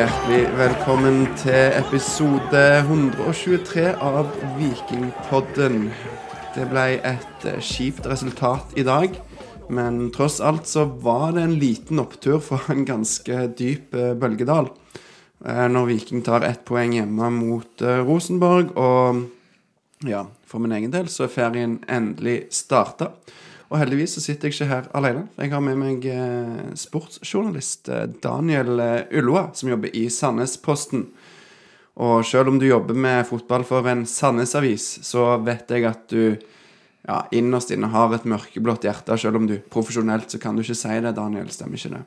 hjertelig velkommen til episode 123 av Vikingpodden. Det ble et kjipt resultat i dag, men tross alt så var det en liten opptur fra en ganske dyp eh, bølgedal. Eh, Når Viking tar ett poeng hjemme mot eh, Rosenborg, og ja, for min egen del så er ferien endelig starta. Og heldigvis så sitter jeg ikke her alene. Jeg har med meg eh, sportsjournalist eh, Daniel eh, Ulloa, som jobber i Sandnesposten. Og selv om du jobber med fotball for en Sandnes-avis, så vet jeg at du ja, innerst inne har et mørkeblått hjerte. Selv om du profesjonelt så kan du ikke si det, Daniel. Stemmer ikke det?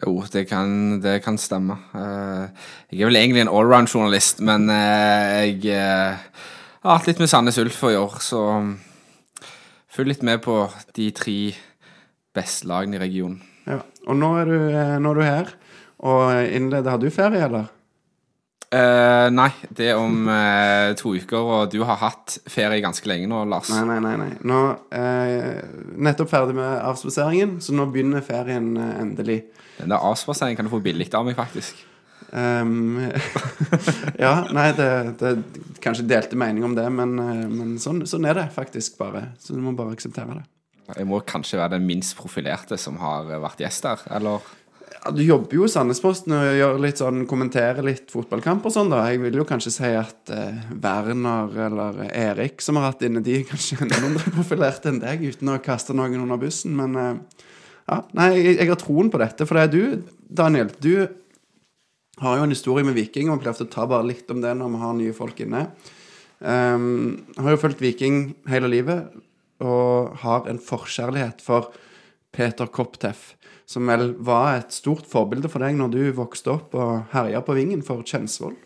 Jo, det kan, det kan stemme. Jeg er vel egentlig en allround-journalist, men jeg har hatt litt med Sandnes Ulf å gjøre, så følg litt med på de tre beste lagene i regionen. Ja. Og nå er, du, eh, nå er du her og innleder. Har du ferie, eller? Eh, nei, det er om eh, to uker, og du har hatt ferie ganske lenge nå, Lars. Nei, nei, nei. nei. Nå eh, Nettopp ferdig med avspaseringen, så nå begynner ferien eh, endelig. Den der avspaseringen kan du få billig av meg, faktisk. Ehm, ja, nei, det, det er kanskje delte mening om det, men, eh, men sånn, sånn er det faktisk bare. Så du må bare akseptere det. Jeg må kanskje være den minst profilerte som har eh, vært gjest der, eller? Ja, du jobber jo i Sandnesposten og gjør litt sånn, kommenterer litt fotballkamp og sånn, da. Jeg vil jo kanskje si at eh, Werner eller Erik som har hatt inne, de er kanskje enda mindre profilerte enn deg, uten å kaste noen under bussen, men eh, ja, nei, jeg, jeg har troen på dette. For det er du, Daniel, du har jo en historie med Viking, og vi pleier å ta bare litt om det når vi har nye folk inne. Um, har jo fulgt Viking hele livet, og har en forkjærlighet for Peter Kopteff, som vel var et stort forbilde for deg når du vokste opp og herja på vingen for Kjensvoll.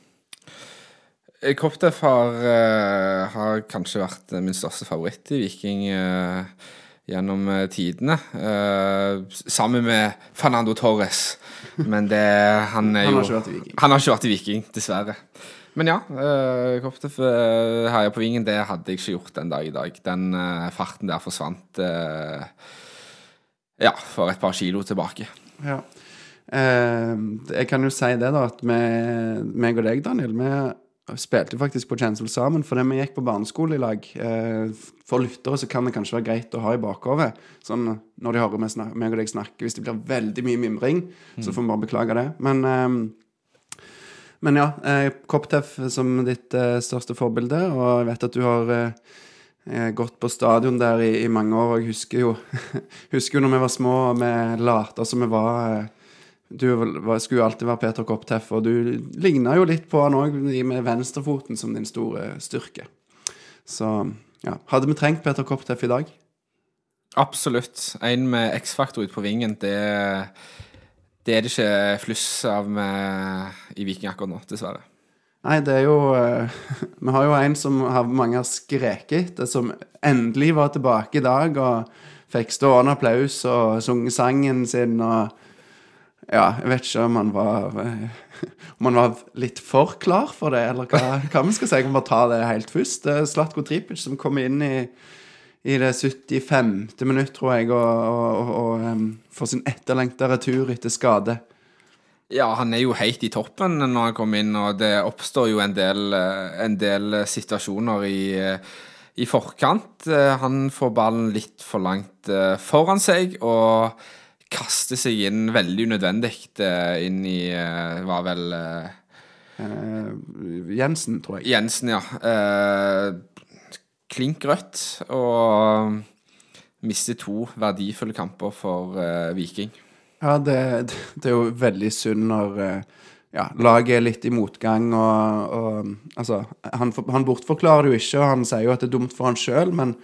Eh, Kopteff har, eh, har kanskje vært min største favoritt i Viking eh, gjennom eh, tidene. eh, sammen med Fernando Torres. Men det Han er Han jo har ikke vært i Viking. Han har ikke vært i Viking, dessverre. Men ja, uh, Kopteff uh, herja på vingen. Det hadde jeg ikke gjort den dag i dag. Den eh, farten der forsvant eh, ja, for et par kilo tilbake. Ja. Eh, jeg kan jo si det, da, at vi, meg og deg, Daniel, vi spilte faktisk på Chancel sammen fordi vi gikk på barneskole i lag. Eh, for lyttere så kan det kanskje være greit å ha i bakhodet. Sånn når de hører meg, snak meg og deg snakke. Hvis det blir veldig mye mimring, så får vi bare beklage det. Men, eh, men ja, eh, Kopteff som ditt eh, største forbilde, og jeg vet at du har gått på stadion der i, i mange år, og jeg husker jo Husker jo når vi var små og vi lata som vi var Du skulle jo alltid være Peter Kopteff, og du ligna jo litt på han òg, med venstrefoten som din store styrke. Så ja. Hadde vi trengt Peter Kopteff i dag? Absolutt. En med X-faktor ute på vingen, det, det er det ikke fluss av med i Viking akkurat nå, dessverre. Nei, det er jo eh, Vi har jo en som har, mange har skreket etter, som endelig var tilbake i dag og fikk stående applaus og sunget sangen sin og Ja, jeg vet ikke om han var eh, Om han var litt for klar for det, eller hva, hva vi skal si. Kan bare ta det helt først. Slatko Tripic som kom inn i, i det 75. minutt, tror jeg, og, og, og, og får sin etterlengta retur etter skade. Ja, han er jo helt i toppen når han kommer inn, og det oppstår jo en del, eh, en del situasjoner i, eh, i forkant. Han får ballen litt for langt foran seg og kaster seg inn veldig unødvendig eh, inn i eh, Var vel eh, Jensen, tror jeg. Jensen, ja. Klink rødt og mister to verdifulle kamper for Viking. Ja, det, det er jo veldig synd når ja, laget er litt i motgang, og, og altså han, han bortforklarer det jo ikke, og han sier jo at det er dumt for han sjøl, men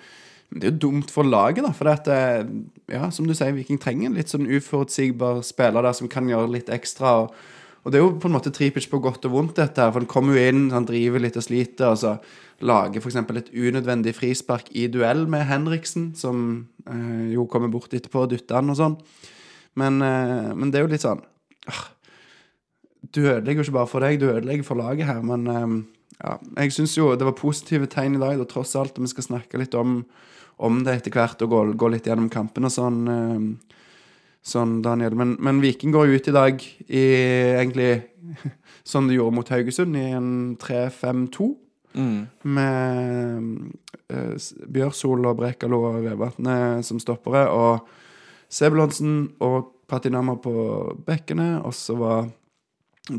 det er jo dumt for laget, da. For det at, det, ja, som du sier, Viking trenger en litt sånn uforutsigbar spiller der som kan gjøre litt ekstra. og og det er jo på en måte Tripic på godt og vondt, dette her. For han kommer jo inn, han driver litt og sliter, og så lager f.eks. et unødvendig frispark i duell med Henriksen, som eh, jo kommer bort etterpå og dytter han og sånn. Men, eh, men det er jo litt sånn øh, Du ødelegger jo ikke bare for deg, du ødelegger for laget her. Men eh, ja, jeg syns jo det var positive tegn i dag, da, tross alt. Og vi skal snakke litt om, om det etter hvert, og gå, gå litt gjennom kampen og sånn. Eh, sånn, Daniel. Men, men Viking går ut i dag i egentlig som de gjorde mot Haugesund, i en 3-5-2. Med eh, S- Bjørsol og Brekalo og Vevatnet som stoppere. Og Sebulonsen og Patinama på bekkene. Og så var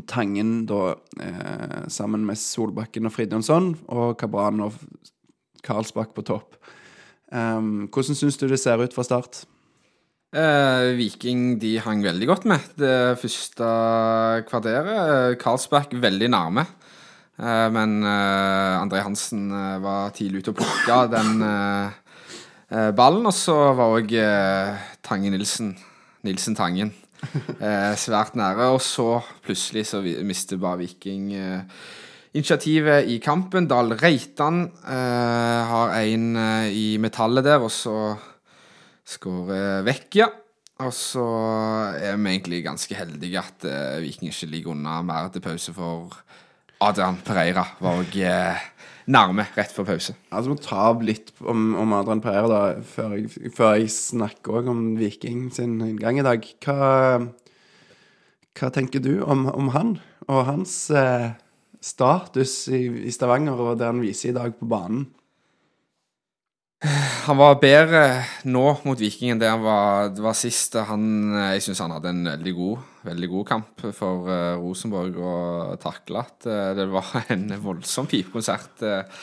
Tangen da eh, sammen med Solbakken og Fridtjonsson, og Kabran og Karlsbakk på topp. Um, hvordan syns du det ser ut fra start? Eh, Viking de hang veldig godt med det første kvarteret. Karlsberg veldig nærme. Eh, men eh, André Hansen eh, var tidlig ute og plukka den eh, eh, ballen. Og så var òg eh, Tange Nilsen, Nilsen Tangen, eh, svært nære. Og så plutselig så mister bare Viking eh, initiativet i kampen. Dahl Reitan eh, har en eh, i metallet der, og så skårer Vecchia. Og så er vi egentlig ganske heldige at eh, Viking ikke ligger unna mer til pause, for Adrian Pereira var òg eh, nærme rett før pause. Altså, må ta av litt om, om Adrian Pereira da, før jeg, før jeg snakker om Viking sin inngang i dag. Hva, hva tenker du om, om han og hans eh, status i, i Stavanger, og det han viser i dag på banen? Han var bedre nå mot Viking enn det han var, det var sist. Han, eh, jeg syns han hadde en veldig god, veldig god kamp for eh, Rosenborg og takla at eh, det var en voldsom pipekonsert uh,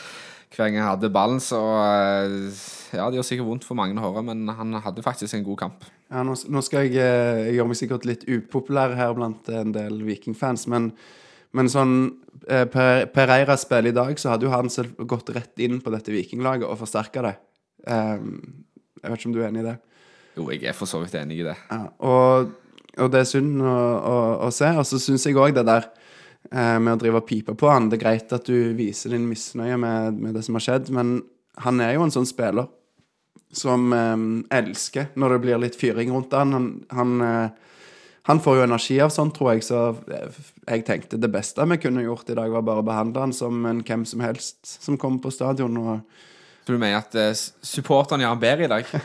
hver gang han hadde ballen. Så ja, det gjør sikkert vondt for mange å høre, men han hadde faktisk en god kamp. Ja, nå, nå skal jeg, jeg gjøre meg sikkert litt upopulær her blant en del Viking-fans, men, men sånn eh, Per- Pereira spiller i dag, så hadde jo han selv gått rett inn på dette Vikinglaget og forsterka det. Um, jeg vet ikke om du er enig i det? Jo, jeg er for så vidt enig i det. Ja, og, og det er synd å, å, å se. Og så syns jeg òg det der eh, med å drive og pipe på han Det er greit at du viser din misnøye med, med det som har skjedd, men han er jo en sånn spiller som eh, elsker når det blir litt fyring rundt han. Han, han, eh, han får jo energi av sånt, tror jeg, så eh, jeg tenkte det beste vi kunne gjort i dag, var bare å behandle han som en hvem som helst som kommer på stadion. og Så du mener at uh, supporterne gjør han bedre i dag?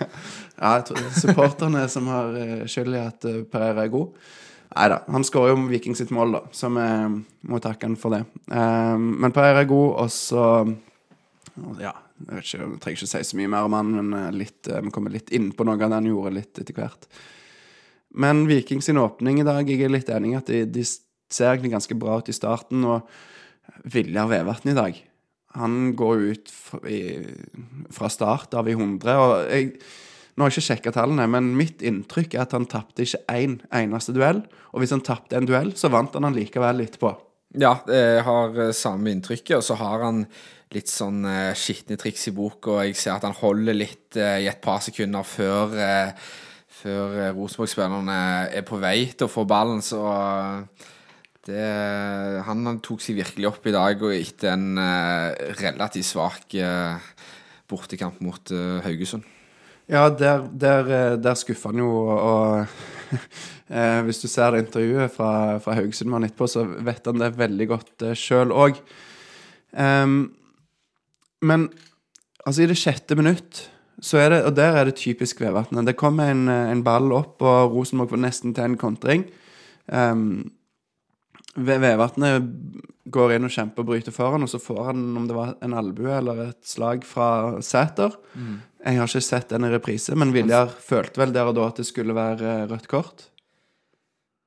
Ja, jeg tror er supporterne som har uh, skyld i at uh, Pereira er god. Nei da, han skårer jo Viking sitt mål, da, så vi må takke han for det. Um, men Pereira er god, og så Ja, jeg, vet ikke, jeg trenger ikke si så mye mer om han, men eh, litt, eh, vi kommer litt inn på noe av det han gjorde litt etter hvert. Men Viking sin åpning i dag, jeg er litt enig i at de, de ser egentlig ganske bra ut i starten. Og Viljar Vevatn i dag, han går ut fra, i, fra start av i 100. Og jeg, nå har jeg ikke sjekka tallene, men mitt inntrykk er at han tapte ikke én eneste duell. Og hvis han tapte en duell, så vant han han likevel etterpå. Ja, jeg har eh, samme inntrykket, og så har han litt sånn eh, skitne triks i boka, jeg ser at han holder litt eh, i et par sekunder før, før eh, Rosenborg-spillerne er på vei til å få ballen, så eh, det, han tok seg virkelig opp i dag, og etter en eh, relativt svak bortekamp mot Haugesund. Ja, der, der, der skuffer han jo, og hvis du ser det intervjuet fra, fra Haugesund med etterpå, så vet han det veldig godt eh, sjøl òg. men altså, i det sjette minutt det, og der er det typisk Vevatnet. Det kom en, eh, en ball opp, og Rosenborg får nesten til en kontring. Um, Vevatnet går inn og kjemper og bryter foran, og så får han, om det var en albue eller et slag fra Sæter Jeg har ikke sett den i reprise, men Viljar følte vel der og da at det skulle være eh, rødt kort.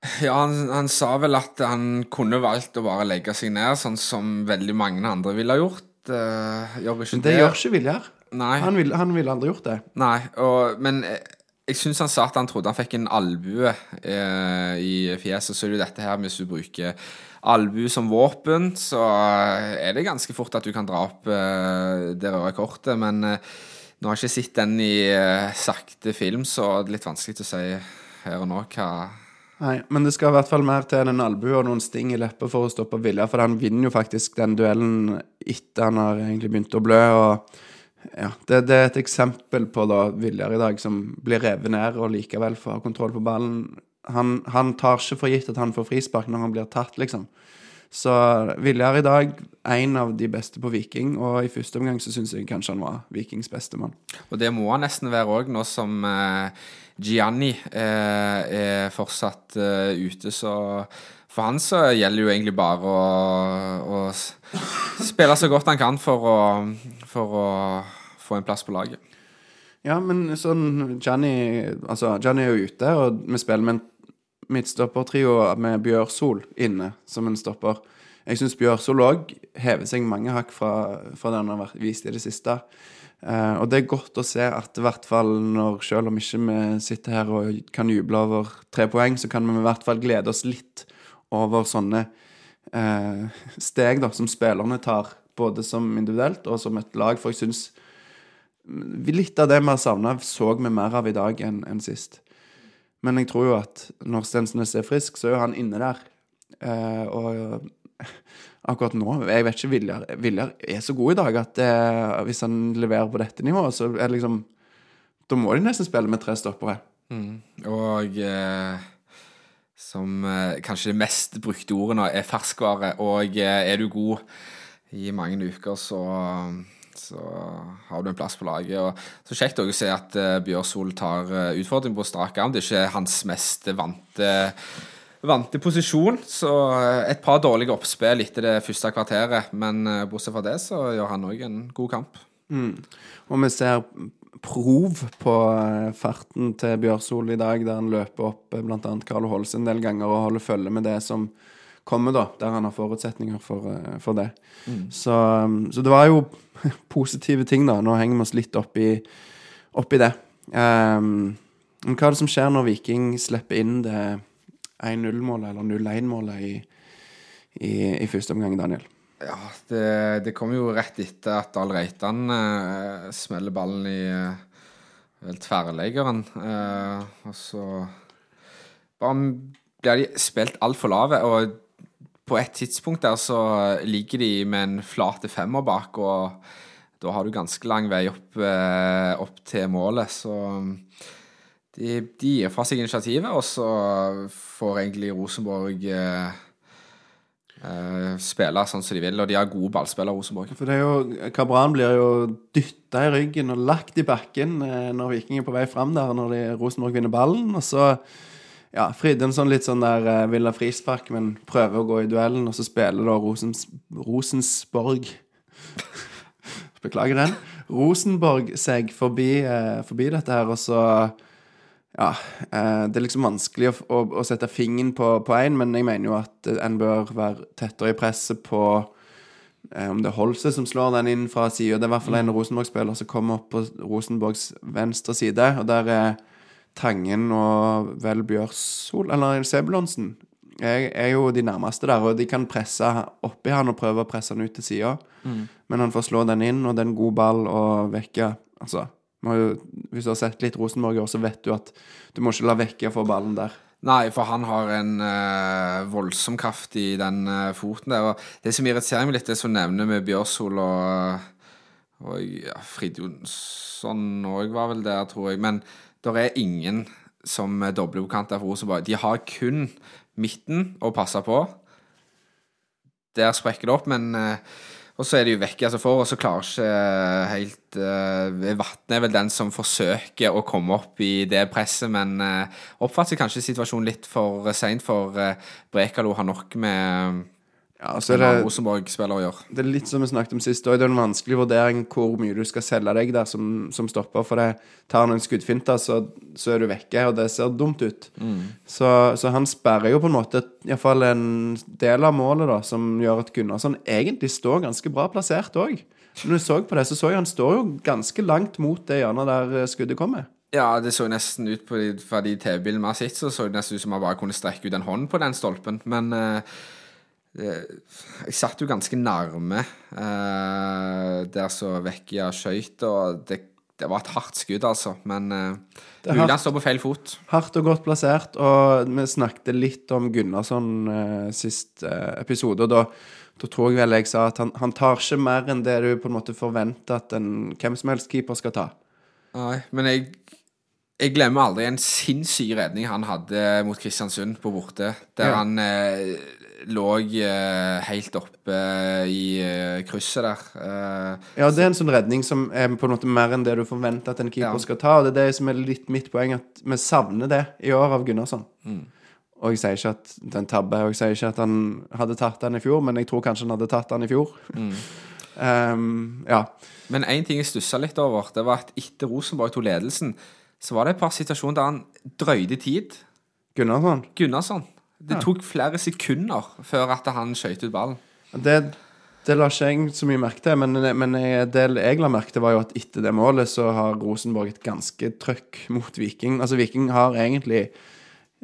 Ja, han, han sa vel at han kunne valgt å bare legge seg ned, sånn som veldig mange andre ville ha gjort. Uh, gjør ikke Men det gjør ikke Viljar. Nei. Han ville vil aldri gjort det. Nei, og, men jeg, jeg syns han sa at han trodde han fikk en albue eh, i fjeset. Så er det jo dette her, hvis du bruker albue som våpen, så er det ganske fort at du kan dra opp eh, det røde kortet. Men eh, nå har jeg ikke sett den i eh, sakte film, så det er litt vanskelig å si her og nå hva Nei, Men det skal i hvert fall mer til enn en albue og noen sting i leppa for å stoppe Vilja, for han vinner jo faktisk den duellen etter han har egentlig begynt å blø. og ja, det, det er et eksempel på da Viljar i dag som blir revet ned og likevel får kontroll på ballen. Han, han tar ikke for gitt at han får frispark når han blir tatt, liksom. Så Viljar i dag, en av de beste på Viking, og i første omgang så syns jeg kanskje han var Vikings beste mann. Og det må han nesten være òg, nå som eh, Gianni eh, er fortsatt eh, ute. Så for han så gjelder det jo egentlig bare å, å spille så godt han kan for å, for å få en plass på laget. Ja, men sånn Gianni Altså, Johnny er jo ute, og vi spiller med en midtstoppertrio med Bjørsol inne som en stopper. Jeg syns Bjørsol òg hever seg mange hakk fra, fra det han har vist i det siste. Uh, og det er godt å se at i hvert fall når selv om ikke vi sitter her og kan juble over tre poeng, så kan vi i hvert fall glede oss litt over sånne eh, steg da, som spillerne tar, både som individuelt og som et lag. For jeg syns litt av det vi har savna, så vi mer av i dag enn en sist. Men jeg tror jo at når Stensnes er frisk, så er jo han inne der. Eh, og akkurat nå Jeg vet ikke Viljar Viljar er så god i dag at eh, hvis han leverer på dette nivået, så er det liksom Da må de nesten spille med tre stoppere. Og eh, som eh, kanskje det mest brukte ordet nå er ferskvare. Og eh, er du god i mange uker, så, så har du en plass på laget. Og så kjekt å se at eh, Bjørsol tar eh, utfordring på strak arm. Det er ikke hans mest vante Vante posisjon, så eh, et par dårlige oppspill etter det første kvarteret. Men eh, bortsett fra det, så gjør han òg en god kamp. Og vi ser prov på eh, farten til Bjørsol i dag, der han løper opp bl.a. blant annet Carlo Holse en del ganger og holder følge med det som kommer, da, der han har forutsetninger for, eh, for det. Så, um, så det var jo positive ting, da. Nå henger vi oss litt opp i, opp i det. Um, men hva er det som skjer når Viking slipper inn det 1-0-målet, eller 0-1-målet, i, i, i første omgang, Daniel? Ja, det, det kom jo rett etter at Dahl Reitan eh, smeller ballen i eh, vel tverrleggeren. Eh, og så bare blir de spilt altfor lave. Og på et tidspunkt der så ligger de med en flate femmer bak, og da har du ganske lang vei opp, eh, opp til målet. Så de, de gir fra seg initiativet, og så får egentlig Rosenborg eh, spille sånn som de vil, og de har gode ballspillere, Rosenborg. For det er jo, Kabran blir jo dytta i ryggen og lagt i bakken eh, når Viking er på vei fram der, når de, Rosenborg vinner ballen. Og så ja, Fridtjof sånn litt sånn der eh, Villa frispark, men prøver å gå i duellen, og så spiller da Rosens, Rosensborg Beklager den. Rosenborg seg forbi, eh, forbi dette her, og så ja, eh, det er liksom vanskelig å, å, å sette fingeren på én, men jeg mener jo at eh, en bør være tettere i presset på eh, om det er Holse som slår den inn fra sida. Det er i hvert fall en Rosenborg-spiller som kommer opp på Rosenborgs venstre side, og der er Tangen og vel Bjørsol, eller Sebulonsen, er, er jo de nærmeste der, og de kan presse oppi han og prøve å presse han ut til sida. Men han får slå den inn, og det er en god ball å vekke. Altså, jo, hvis du har sett litt Rosenborg i år, så vet du at du må ikke la vekke få ballen der. Nei, for han har en uh, voldsom kraft i den uh, foten der. Og det som irriterer meg litt, det som nevner med Bjørsol og, og ja, Frid Jonsson òg var vel der, tror jeg. Men det er ingen som er der for Rosenborg. De har kun midten å passe på. Der sprekker det opp, men eh, og så er de jo vekke altså for, og så klarer ikke eh, helt uh, Vatne er vel den som forsøker å komme opp i det presset, men uh, oppfatter kanskje situasjonen litt for seint, for uh, Brekalo har nok med Ja, så er det, å gjøre. det er litt som vi snakket om sist. Det er en vanskelig vurdering hvor mye du skal selge deg der som, som stopper. For det tar han en skuddfinte, så, så er du vekke, og det ser dumt ut. Så, så han sperrer jo på en måte iallfall en del av målet, da, som gjør at Gunnarsson egentlig står ganske bra plassert òg. Når du så på det, så så jeg han står jo ganske langt mot det hjørnet der eh, skuddet kommer. Ja, det så nesten ut på de, fra de TV-bildene vi har sett, så så det nesten ut som han bare kunne strekke ut en hånd på den stolpen. Men det, jeg satt jo ganske nærme eh, der så Vecchia skøyt, og det, det var et hardt skudd, altså. Men eh, han står på feil fot. Hardt og godt plassert, og vi snakket litt om Gunnarsson eh, sist eh, episode, og da, da tror jeg vel jeg sa at han, han tar ikke mer enn det du på en måte forventer at en hvem som helst keeper skal ta. Nei, men jeg jeg glemmer aldri en sinnssyk redning han hadde mot Kristiansund på borte. Der Ja. han eh, lå eh, helt oppe i eh, krysset der. Eh, Ja, det er en sånn redning som er på en måte mer enn det du forventer at en keeper Ja. skal ta, og det er det som er litt mitt poeng, at vi savner det i år av Gunnarsson. Og jeg sier ikke at det er en tabbe, og jeg sier ikke at han hadde tatt den i fjor, men jeg tror kanskje han hadde tatt den i fjor. Um, ja. Men én ting jeg stussa litt over, det var at etter Rosenborg tok ledelsen, så var det et par situasjoner der han drøyde tid. Gunnarsson. Gunnarsson. Det tok flere sekunder før at han skøyt ut ballen. Det, det la ikke jeg så mye merke til, men, men jeg- det jeg la merke til, var jo at etter det målet så har Rosenborg et ganske trøkk mot Viking. Altså, Viking har egentlig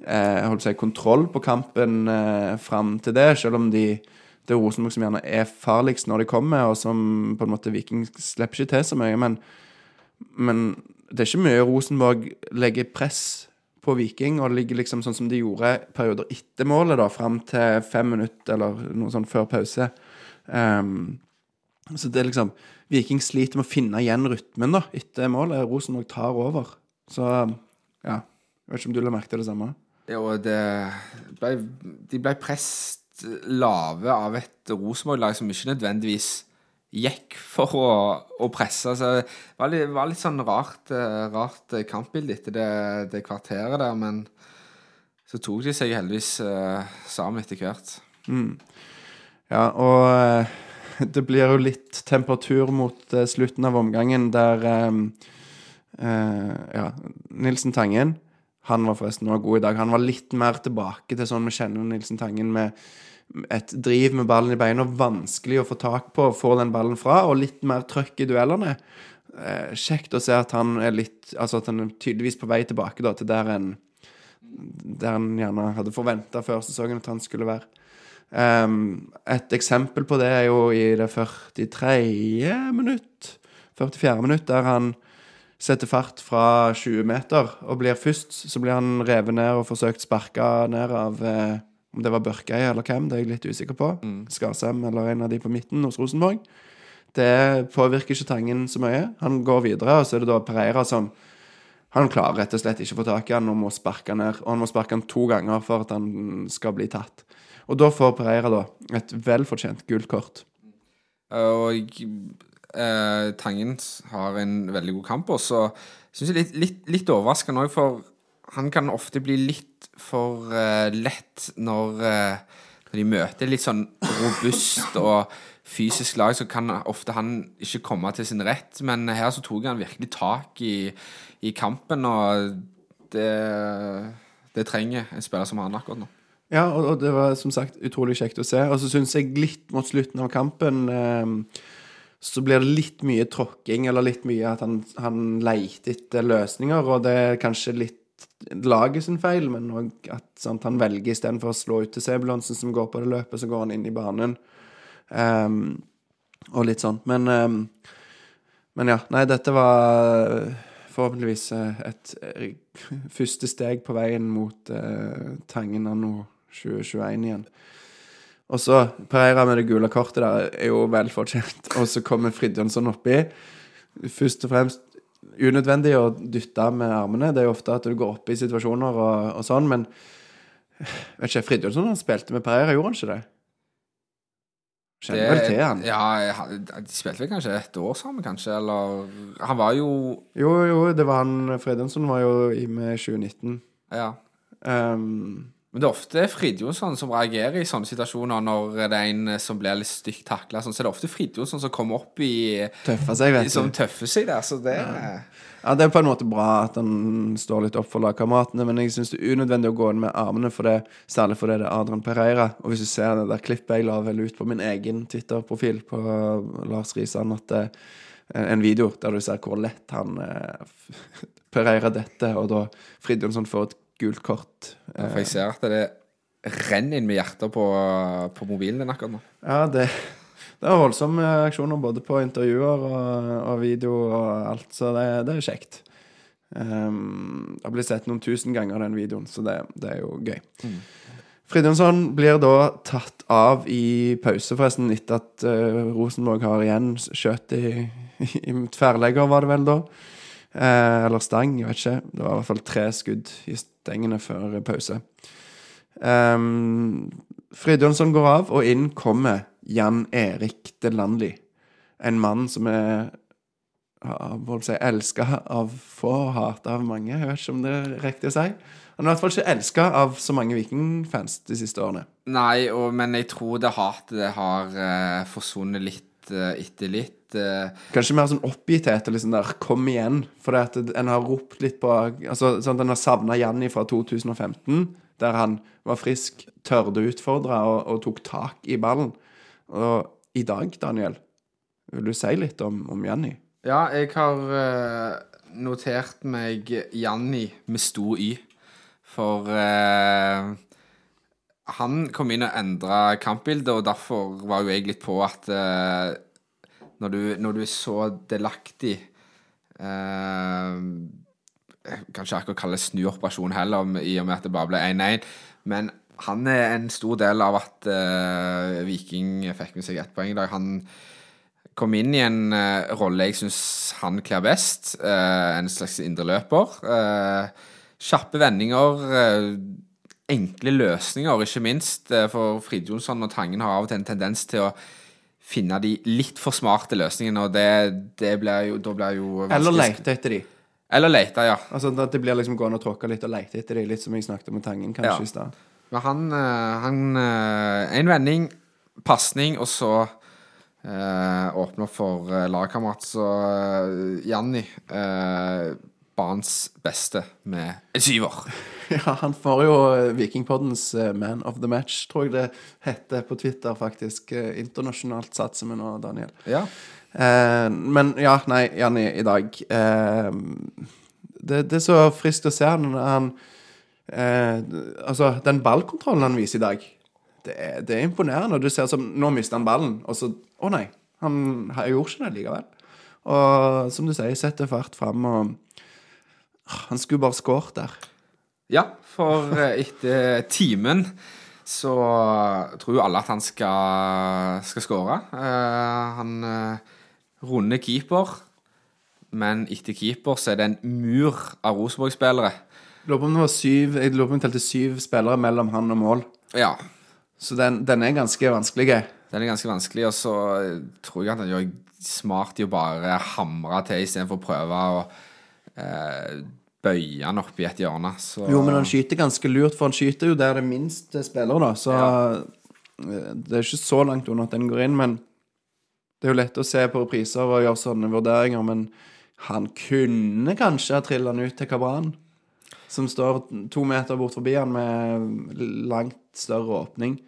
eh, holdt seg kontroll på kampen eh, fram til det, selv om de det er Rosenborg som gjerne er farligst når de kommer, og som på en måte Viking slipper ikke til så mye. Men, men det er ikke mye Rosenborg legger press på Viking, og det ligger liksom sånn som de gjorde perioder etter målet, da, fram til fem minutter eller noe sånt før pause. Um, så det er liksom Viking sliter med å finne igjen rytmen da etter målet. Rosenborg tar over. Så ja. Jeg vet ikke om du la merke til det samme? Jo, det ble, De ble prest lave av et Rosenborg-lag som ikke nødvendigvis gikk for å, å presse. Altså, det var litt, var litt sånn rart, eh, rart kampbilde etter det, det kvarteret der, men så tok de seg heldigvis uh, sammen etter hvert. Ja, og uh, det blir jo litt temperatur mot uh, slutten av omgangen der um, Ja, Nilsen Tangen Han var forresten også god i dag. Han var litt mer tilbake til sånn vi kjenner Nilsen Tangen med et driv med ballen i beina, vanskelig å få tak på, få den ballen fra, og litt mer trøkk i duellene. Eh, kjekt å se at han er litt Altså at han er tydeligvis på vei tilbake da, til der en Der han gjerne hadde forventa før sesongen at han skulle være. Um, et eksempel på det er jo i det 43. minutt, 44. minutt, der han setter fart fra 20 meter og blir først. Så blir han revet ned og forsøkt sparka ned av eh, om det var Børkei eller hvem, det er jeg litt usikker på. Skarsheim eller en av de på midten hos Rosenborg. Det påvirker ikke Tangen så mye. Han går videre, og så er det da Pereira som han klarer rett og slett ikke å få tak i han og må sparke han ned. Og han må sparke han to ganger for at han skal bli tatt. Og da får Pereira da et velfortjent gult kort. Og eh, Tangen har en veldig god kamp, og så syns jeg litt, litt, litt overraskende òg, for han kan ofte bli litt for uh, lett når, uh, når de møter litt sånn robust og fysisk lag, så kan ofte han ikke komme til sin rett. Men her så tok han virkelig tak i, i kampen, og det, det trenger en spiller som han akkurat nå. Ja, og, det var som sagt utrolig kjekt å se. Og så syns jeg litt mot slutten av kampen eh, så blir det litt mye tråkking, eller litt mye at han, han leiter etter løsninger, og det er kanskje litt laget sin feil, men òg at sant, han velger istedenfor å slå ut til Sebulonsen som går på det løpet, så går han inn i banen. Um, og litt sånn. Men, um, men ja. Nei, dette var forhåpentligvis eh, et eh, første steg på veien mot uh, Tangen anno 2021 igjen. Og så Pereira med det gule kortet der er jo vel fortjent. Og så kommer Fridtjonsson oppi. Først og fremst unødvendig å dytte med armene. Det er jo ofte at du går opp i situasjoner og, og sånn, men vet ikke, Fridtjonsson han spilte med Pereira, gjorde han ikke det? Kjenner vel til han. Ja, de spilte vel kanskje et år sammen, kanskje, eller Han var jo Jo, jo, det var han Fridtjonsson var jo i med 2019. Ja. Um, Men det er ofte Fridtjonsson som reagerer i sånne situasjoner når det er en som blir litt stygt takla. Sånn, så er det ofte Fridtjonsson som kommer opp i Tøffer seg, vet du. Som tøffer seg der, så det Ja, det er på en måte bra at han står litt opp for lagkameratene, men jeg syns det er unødvendig å gå inn med armene, for det, særlig fordi det er Adrian Pereira. Og hvis du ser det der klippet jeg la vel ut på min egen Twitter-profil på Lars Risan, at det er en video der du ser hvor lett han eh, Pereira dette, og da Fridtjonsson får et gult kort. Ja, For jeg ser at det renner inn med hjerter på, på mobilen din akkurat nå. Ja, det, det er voldsomme reaksjoner både på intervjuer og, og video og alt, så det, det er kjekt. Um, det har blitt sett noen tusen ganger, den videoen, så det, det er jo gøy. Fridjonsson blir da tatt av i pause, forresten, etter at uh, Rosenborg har igjen skjøt i, i tverrlegger, var det vel da. Eh, eller stang, jeg vet ikke. Det var i hvert fall tre skudd i stengene før pause. Um, Fridtjonsson går av, og inn kommer Jan Erik Delandli. En mann som er holdt seg elska av få og hata av mange. Jeg vet ikke om det er riktig å si. Han er i hvert fall ikke elska av så mange Vikingfans de siste årene. Nei, og, men jeg tror det hatet det har uh, forsvunnet litt uh, etter litt. Uh, Kanskje mer sånn oppgitthet og liksom der 'kom igjen'. For det at en har ropt litt på altså sånn En har savna Janni fra 2015, der han var frisk, tørde å utfordre og, og tok tak i ballen. Og i dag, Daniel, vil du si litt om, om Janni? Ja, jeg har uh, notert meg Janni med stor Y. For uh, han kom inn og endra kampbildet, og derfor var jo jeg litt på at uh, når, du, når, du, er så delaktig Jeg kan ikke akkurat kalle det snuoperasjon heller, i og med at det bare ble 1-1. Men han er en stor del av at Viking fikk med seg ett poeng i dag. Han kom inn i en uh, rolle jeg syns han kler best. Uh, en slags indreløper. Uh, kjappe vendinger. Enkle løsninger, ikke minst. for Frid Jonsson og Tangen har av og til en tendens til å finne de litt for smarte løsningene, og det, det blir jo, da blir jo vanskelig. Eller lete etter de. Eller lete, ja. Altså at Det blir liksom gående og tråkke litt og lete etter de, litt som jeg snakket med Tangen kanskje ja. i stad. Men han, han En vending, pasning, og så eh, åpner for eh, lagkamerat. Så eh, Janni eh, banens beste med en syver. Ja, han får jo eh, Vikingpoddens eh, Man of the Match, tror jeg det heter på Twitter, faktisk. Eh, internasjonalt satser vi nå, Daniel. Ja. Eh, men ja, nei, Janni, i dag eh, det, det, er så friskt å se han. han eh, altså, den ballkontrollen han viser i dag, det er, det er imponerende. Du ser som Nå mister han ballen, og så Å nei, han gjorde ikke det likevel. Og som du sier, setter fart fram, og Han skulle bare skåret der. Ja, for eh, etter timen så tror jo alle at han skal, skal skåre. Uh, han uh, runder keeper, men etter keeper så er det en mur av Rosenborg-spillere. Lurer på om det var syv Jeg lurer på om det telte syv spillere mellom han og mål. Ja, så den, den, er ganske vanskelig. Den er ganske vanskelig, og så tror jeg at han gjør smart i å bare hamre til istedenfor å prøve å eh, bøye han opp i et hjørne. Så... Jo, men han skyter ganske lurt, for han skyter jo der det minst spillere, da. Så ja. Eh, det er ikke så langt unna at den går inn, men det er jo lett å se på repriser og gjøre sånne vurderinger, men han kunne kanskje ha trilla den ut til Kabran, som står to meter bort forbi han med langt større åpning.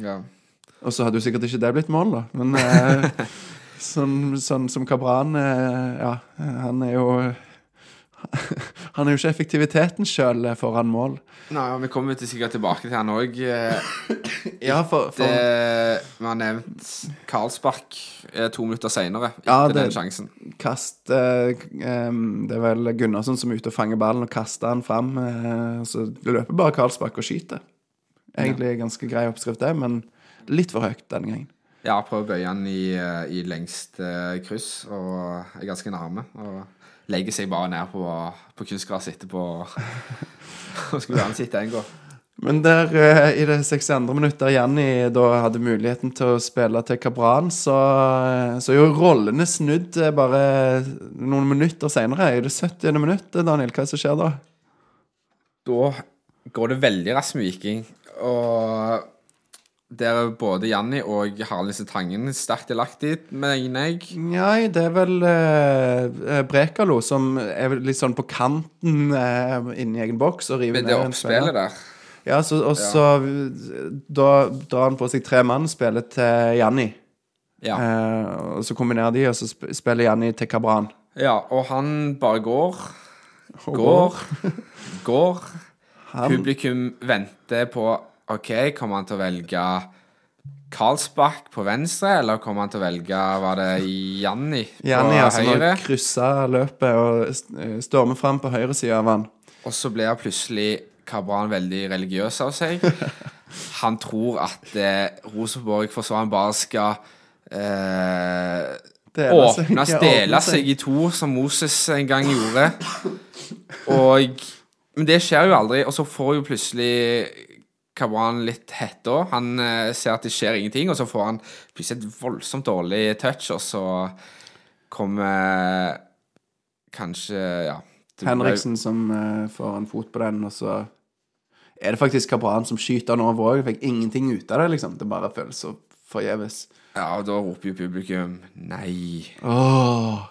Ja. Og så hadde jo sikkert ikke det blitt mål, da. Men eh, sånn, sånn, som Kabran eh, Ja, han er jo Han er jo ikke effektiviteten sjøl foran mål. Nei, og Vi kommer til sikkert tilbake til han òg. Eh, ja, for, for... Vi har nevnt Karlsbakk eh, to minutter seinere, etter ja, det, den sjansen. Kast eh, Det er vel Gunnarsson som er ute og fanger ballen og kaster den fram. Eh, så løper bare Karlsbakk og skyter. Egentlig ganske grei oppskrift, det, men litt for høyt denne gangen. Ja, prøv å bøye den i, eh, i lengst kryss, og er ganske nærme. Og legger seg bare ned på, på kunstgresset etterpå og skulle gjerne sitte en gang. Men der uh, i det 62. minuttet Janni da hadde muligheten til å spille til Kabran, så, så er jo rollene snudd bare noen minutter seinere. I det 70. minuttet, Daniel, hva er det som skjer da? Da går det veldig raskt med Viking. Og der både Janni og Harald Tangen sterkt delaktig, mener jeg. Nei, det er vel eh, Brekalo som er litt sånn på kanten eh, inni egen boks og river ned det oppspillet der. Ja, så, og så ja. da drar han på seg tre mann, spiller til Janni. Ja. Eh, og så kombinerer de, og så spiller Janni til Kabran. Ja, og han bare går. Går. går. Han... Publikum venter på OK, kommer han til å velge Karlsbakk på venstre, eller kommer han til å velge Var det Janni på Janni, altså, høyre? Janni krysser løpet og stormer fram på høyre side av han. Og så blir plutselig Kabran veldig religiøs av seg. Han tror at eh, Rosenborg-forsvareren bare skal eh, åpne, stele seg i to, som Moses en gang gjorde. Og Men det skjer jo aldri, og så får jo plutselig Kabran litt hetta. Han uh, ser at det skjer ingenting, og så får han plutselig et voldsomt dårlig touch, og så kommer kanskje Ja. det ble- Henriksen som eh, får en fot på den, og så er det faktisk Kabran som skyter den over òg. Fikk ingenting ut av det, liksom. Det bare føles så forgjeves. Ja, og da roper jo publikum nei. Åh.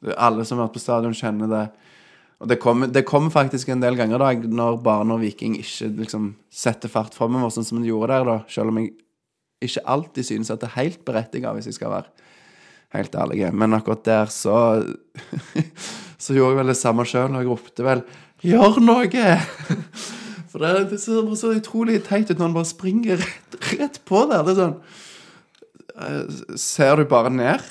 Det er alle som har vært på stadion, kjenner det. Og det kommer, det kom, faktisk en del ganger da, når Barne og Viking ikke liksom setter fart framover, sånn som de gjorde der, da. Selv om jeg ikke alltid synes at det er helt berettiget, hvis jeg skal være helt ærlig. Men akkurat der så Så gjorde jeg vel det samme sjøl, og jeg ropte vel 'Gjør noe!' For det, det ser så utrolig teit ut når han bare springer rett, rett på der. Det er sånn eh, Ser du bare ned?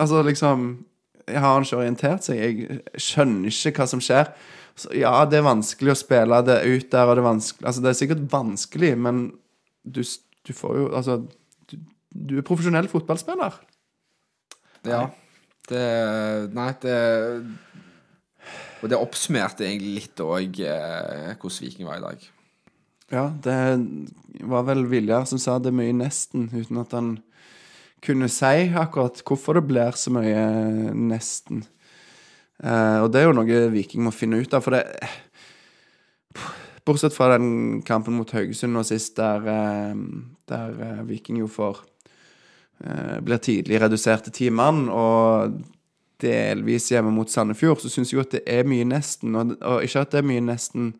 Altså liksom Har han ikke orientert seg? Jeg skjønner ikke hva som skjer. Så, ja, det er vanskelig å spille det ut der, og det er vanskelig Altså, det er sikkert vanskelig, men du, du får jo Altså, du, du er profesjonell fotballspiller. Ja. Det Nei, det Og det oppsummerte egentlig litt òg eh, hvordan Viking var i dag. Ja, det var vel Viljar som sa det mye nesten, uten at han kunne si akkurat hvorfor det blir så mye nesten. Uh, og det er jo noe Viking må finne ut av, for det Bortsett fra den kampen mot Haugesund nå sist, der, eh, der eh, Viking jo får eh, Blir tidlig redusert til ti mann, og delvis hjemme mot Sandefjord, så syns jeg jo at det er mye nesten. Og, og ikke at det er mye nesten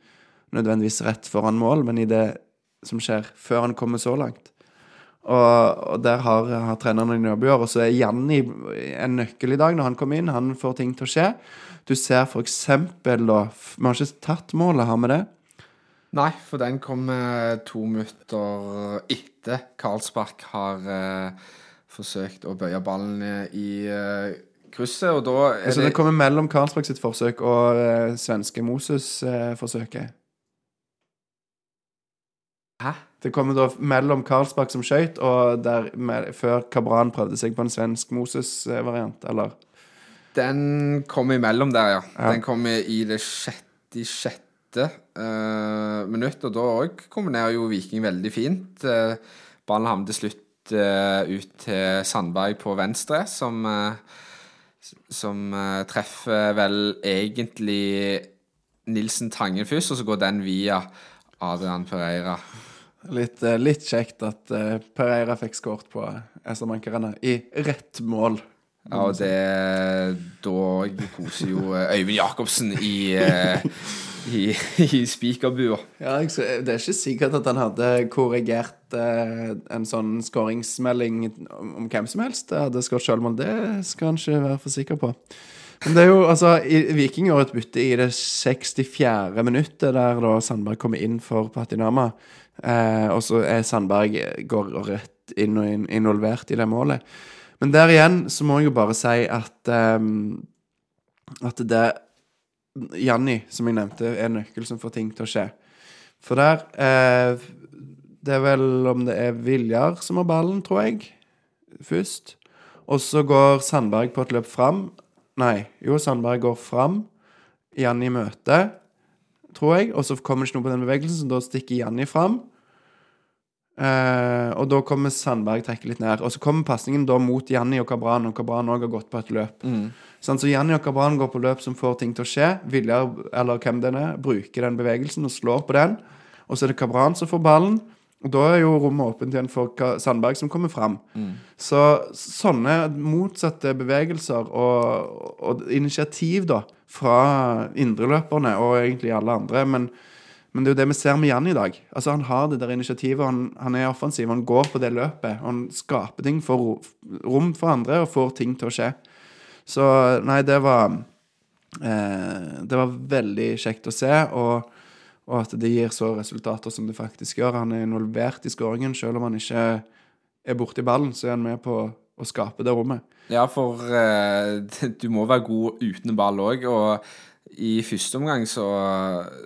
nødvendigvis rett foran mål, men i det som skjer før han kommer så langt. Og, og der har, har treneren en jobb å gjøre. Og så er Janni en nøkkel i dag når han kommer inn. Han får ting til å skje. Du ser for eksempel da Vi har ikke tatt målet, har vi det? Nei, for den kommer to minutter etter Karlsbakk har eh, forsøkt å bøye ballen i eh, krysset, og da er Så det, det kommer mellom Karlsberg sitt forsøk og eh, svenske Moses-forsøket. Hæ? Det kommer da mellom Karlsbakk som skøyt, og der med, før Kabran prøvde seg på en svensk Moses-variant, eller? Den kommer imellom der, ja. Ja. Den kommer i det sjette, sjette uh, minutt, og da òg kombinerer jo Viking veldig fint. Uh, ballen havner til slutt uh, ut til Sandberg på venstre, som som treffer vel egentlig Nilsen Tangen først, og så går den via Adrian Pereira. Litt, eh, litt kjekt at eh, Pereira fikk skåret på SR-bankerne i rett mål. Ja, og det Da koser jo eh, Øyvind Jacobsen i, i, i spikerbua. Ja, det er ikke sikkert at han hadde korrigert en sånn skåringsmelding om, hvem som helst. Det hadde skåret selvmål. Det skal han ikke være for sikker på. Men det er jo, altså, Viking gjorde et bytte i det 64. minuttet, der da Sandberg kommer inn for Patinama. Eh, og så er Sandberg går rett inn og inn, involvert i det målet. Men der igjen så må jeg jo bare si at eh, At det Janni, som jeg nevnte, er nøkkel som får ting til å skje. For der eh, Det er vel om det er Viljar som har ballen, tror jeg, først. Og så går Sandberg på et løp fram. Nei, jo, Sandberg går fram. Janni møter, tror jeg. Og så kommer det ikke noe på den bevegelsen, så da stikker Janni fram. Eh, og da kommer Sandberg trekke litt ned. Og så kommer pasningen da mot Janni og Kabran, og Kabran òg har gått på et løp. Sånn, så Janni og Kabran går på løp som får ting til å skje. Viljar, eller hvem den er, bruker den bevegelsen og slår på den. Og så er det Kabran som får ballen. Da er jo rommet åpent igjen for Sandberg som kommer fram. Så sånne motsatte bevegelser og, og initiativ da fra indreløperne og egentlig alle andre. Men, men det er jo det vi ser med Jan i dag. Altså Han har det der initiativet, han, han er offensiv, han går på det løpet. Han skaper ting for rom for andre og får ting til å skje. Så nei, det var eh, Det var veldig kjekt å se. og og at det gir så resultater som det faktisk gjør. Han er involvert i skåringen, selv om han ikke er borti ballen, så er han med på å skape det rommet. Ja, for eh, du må være god uten ball òg, og i første omgang så,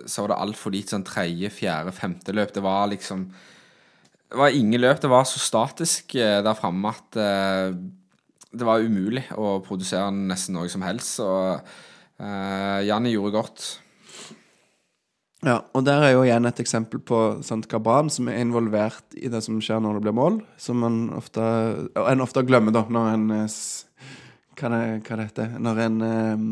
så var det altfor lite sånn tredje, fjerde, femte løp. Det var liksom Det var ingen løp. Det var så statisk eh, der framme at eh, det var umulig å produsere nesten noe som helst. Så uh, Janni gjorde godt. Ja, og der er jo igjen et eksempel på sant, Kabran som er involvert i det som skjer når det blir mål, som man ofte, en ofte glemmer da, når en eh, hva det, hva det heter Når en um,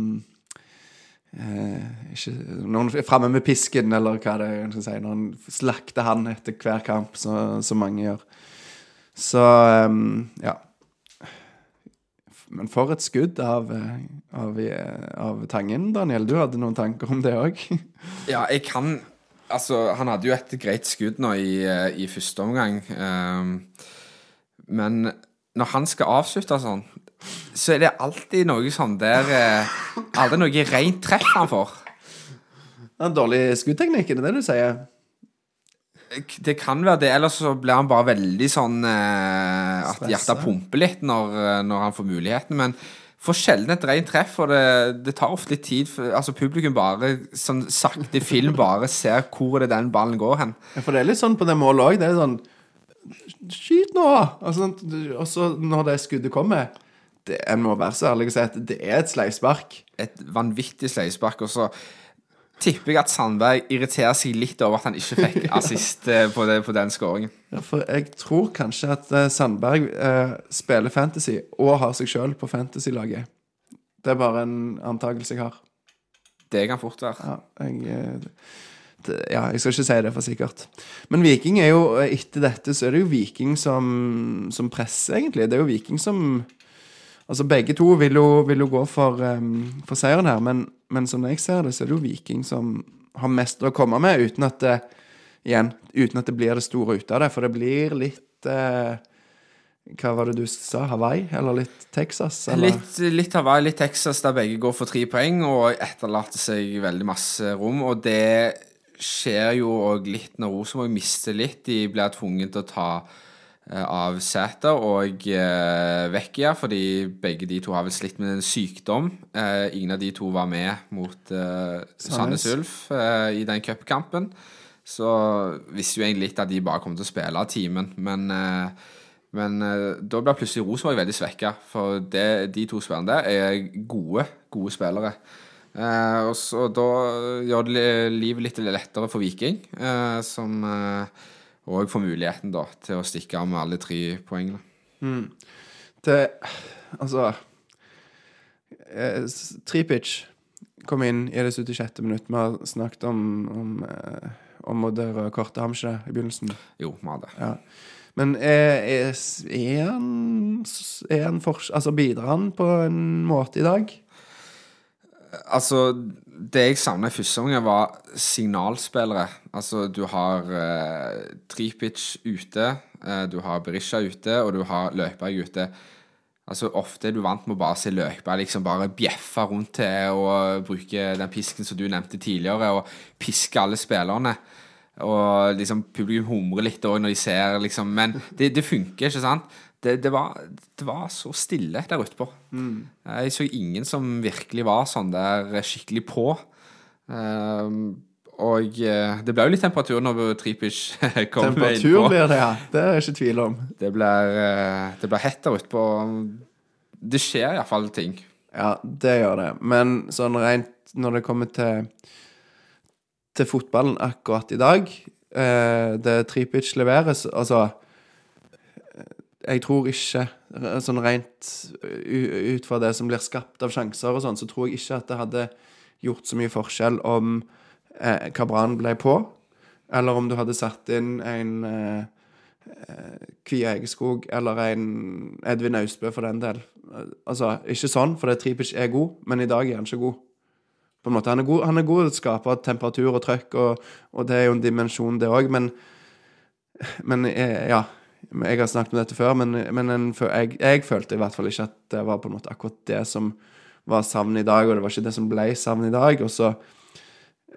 eh, ikke, Når en er framme med pisken, eller hva det er si, når en slakter han etter hver kamp, så mange gjør. Så um, ja. Men for et skudd av, eh, av, eh, av Tangen, Daniel. Du hadde noen tanker om det òg? Ja, jeg kan Altså, han hadde jo et greit skudd nå i, eh, i første omgang. Um, men når han skal avslutte sånn, så er det alltid noe sånn der eh, Aldri noe rent treff han får. En dårlig skuddteknikk, er det det du sier? Det kan være det, ellers så blir han bare veldig sånn eh, At hjertet pumper litt når, når han får muligheten. Men får sjelden et rent treff, og det, det tar ofte litt tid. For, altså Publikum bare sånn sakte film bare ser hvor det den ballen går hen. Ja, for det er litt sånn på det målet òg. Det er sånn Skyt nå! Og, og så når det skuddet kommer det, En må være så ærlig og si at det er et sleivspark. et vanvittig sleivspark. Og så tipper jeg at Sandberg irriterer seg litt over at han ikke fikk assist eh, på, det, på den skåringen. Ja, for jeg tror kanskje at eh, Sandberg eh, spiller fantasy og har seg sjøl på fantasy-laget. Det er bare en antakelse jeg har. Det kan fort være. Ja jeg, eh, det, ja, jeg skal ikke si det for sikkert. Men Viking er jo, etter dette, så er det jo Viking som, som presser, egentlig. Det er jo Viking som Altså, begge to vil jo, vil jo gå for, um, for seieren her, men, men som jeg ser det, så er det jo Viking som har mest å komme med, uten at det Igjen, uten at det blir det store ut av det, for det blir litt uh, Hva var det du sa? Hawaii? Eller litt Texas? Eller? Litt, litt Hawaii, litt Texas, der begge går for tre poeng og etterlater seg veldig masse rom. Og det skjer jo òg litt når Rosenborg mister litt. De blir tvunget til å ta av Sæter og eh, Vecchia, fordi begge de to har vel slitt med en sykdom. Eh, ingen av de to var med mot eh, Sandnes Ulf eh, i den cupkampen. Så visste jo egentlig litt at de bare kom til å spille av timen, men eh, men eh, da ble plutselig Rosenborg veldig svekka, for det, de to spillerne der er gode, gode spillere. Eh, og så Da gjør det livet litt lettere for Viking, eh, òg får muligheten da til å stikke av med alle tre poengene. Det Altså eh, Tripic kom inn i det 76. minutt. Vi har snakket om om, eh, om det røde kortet, har vi ikke det, i begynnelsen? Jo, vi har det. Ja. Men er, er, er han, er han fors- Altså, bidrar han på en måte i dag? Altså, det jeg savna i første omgang, var signalspillere. Altså, du har eh, Tripic ute, eh, du har Berisha ute, og du har Løkberg ute. Altså, Ofte er du vant med å bare se Løkberg liksom bare bjeffe rundt til og bruke den pisken som du nevnte tidligere, og piske alle spillerne. Og liksom publikum humrer litt òg når de ser, liksom. Men det, det funker, ikke sant? Det, det, var, det var så stille der ute på. Jeg så ingen som virkelig var sånn der skikkelig på. Um, og eh, det ble jo litt temperatur når Tripic kom Temperatur blir det, ja. Det er jeg ikke tvil om. Det blir, eh, det blir hett der ute på Det skjer iallfall ting. Ja, det gjør det. Men sånn rent når det kommer til til fotballen akkurat i dag eh, Det Tripic leveres Altså Jeg tror ikke eh, Sånn rent ut fra det som blir skapt av sjanser og sånn, så tror jeg ikke at det hadde gjort så mye forskjell om eh, Kabran ble på, eller om du hadde satt inn en eh, eh, Kvia Egeskog eller en Edvin Austbø for den del. Eh, Altså, ikke sånn, for det Tripic er god, men i dag er han ikke god. På en måte, Han er god, han er god til å skape temperatur og trøkk, og, og det er jo en dimensjon, det òg, men Men eh, ja. Jeg har snakket om dette før, men, men en, jeg, jeg følte i hvert fall ikke at det var på en måte akkurat det som var savnet i dag, og det var ikke det som ble savnet i dag. Og så,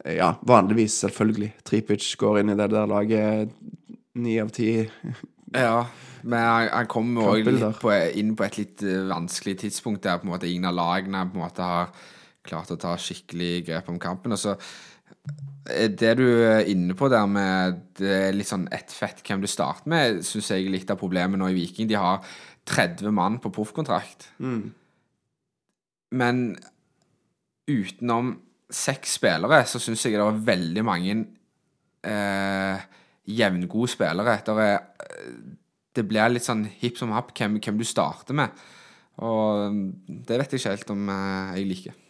ja, vanligvis, selvfølgelig, Tripic går inn i det der laget ni av ti. Ja, men han, han litt på, inn på et litt eh, vanskelig tidspunkt der på en måte ingen av lagene på en måte har klart å ta skikkelig grep om kampen. Og så det du er inne på der med det litt sånn ett fett hvem du starter med, syns jeg er litt av problemet nå i Viking. De har 30 mann på proffkontrakt. Men utenom seks spillere, så syns jeg det var veldig mange eh, jevngode spillere. Der er, eh, det blir litt sånn hipp som happ hvem, hvem du starter med. Og det vet jeg ikke helt om eh, jeg liker.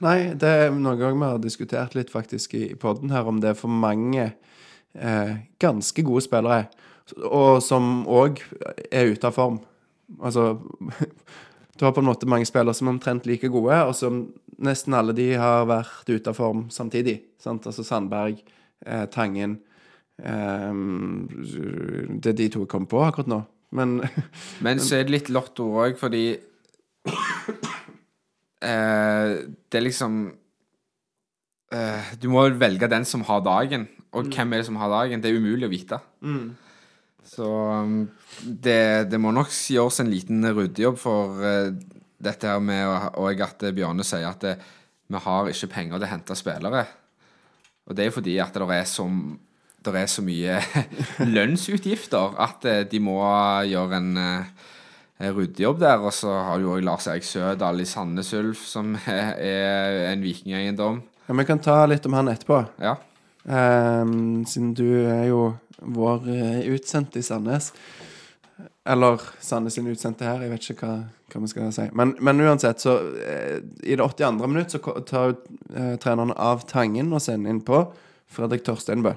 Nei, det er noe vi har diskutert litt faktisk i podden her, om det er for mange eh, ganske gode spillere, og som òg er ute av form. Altså Du har på en måte mange spillere som er omtrent like gode, og som nesten alle de har vært ute av form samtidig. Sant? Altså Sandberg, eh, Tangen eh, Det er de to jeg kom på akkurat nå. Men Men så er det litt lotto òg, fordi eh, Det er liksom eh, Du må velge den som har dagen. Og hvem er det som har dagen? Det er umulig å vite. Så um, det, det må nok gjøres en liten ryddejobb for uh, dette her med Og at eh, Bjørne sier at det, vi har ikke penger til å hente spillere. Og det er fordi at det er så, det er så mye lønnsutgifter at eh, de må gjøre en eh, ryddejobb der. Og så har du òg Lars Erik Sødal i Sandnes Ulf, som er, en vikingeiendom. ja, vi kan ta litt om han etterpå. Ja. Um, siden du er jo vår eh, utsendte i Sandnes. Eller Sandnes sin utsendte her, jeg vet ikke hva, hva vi skal si. Men, men uansett, så eh, i det 82. minutt så tar uh, treneren av Tangen og sender inn på Fredrik Torsteinbø.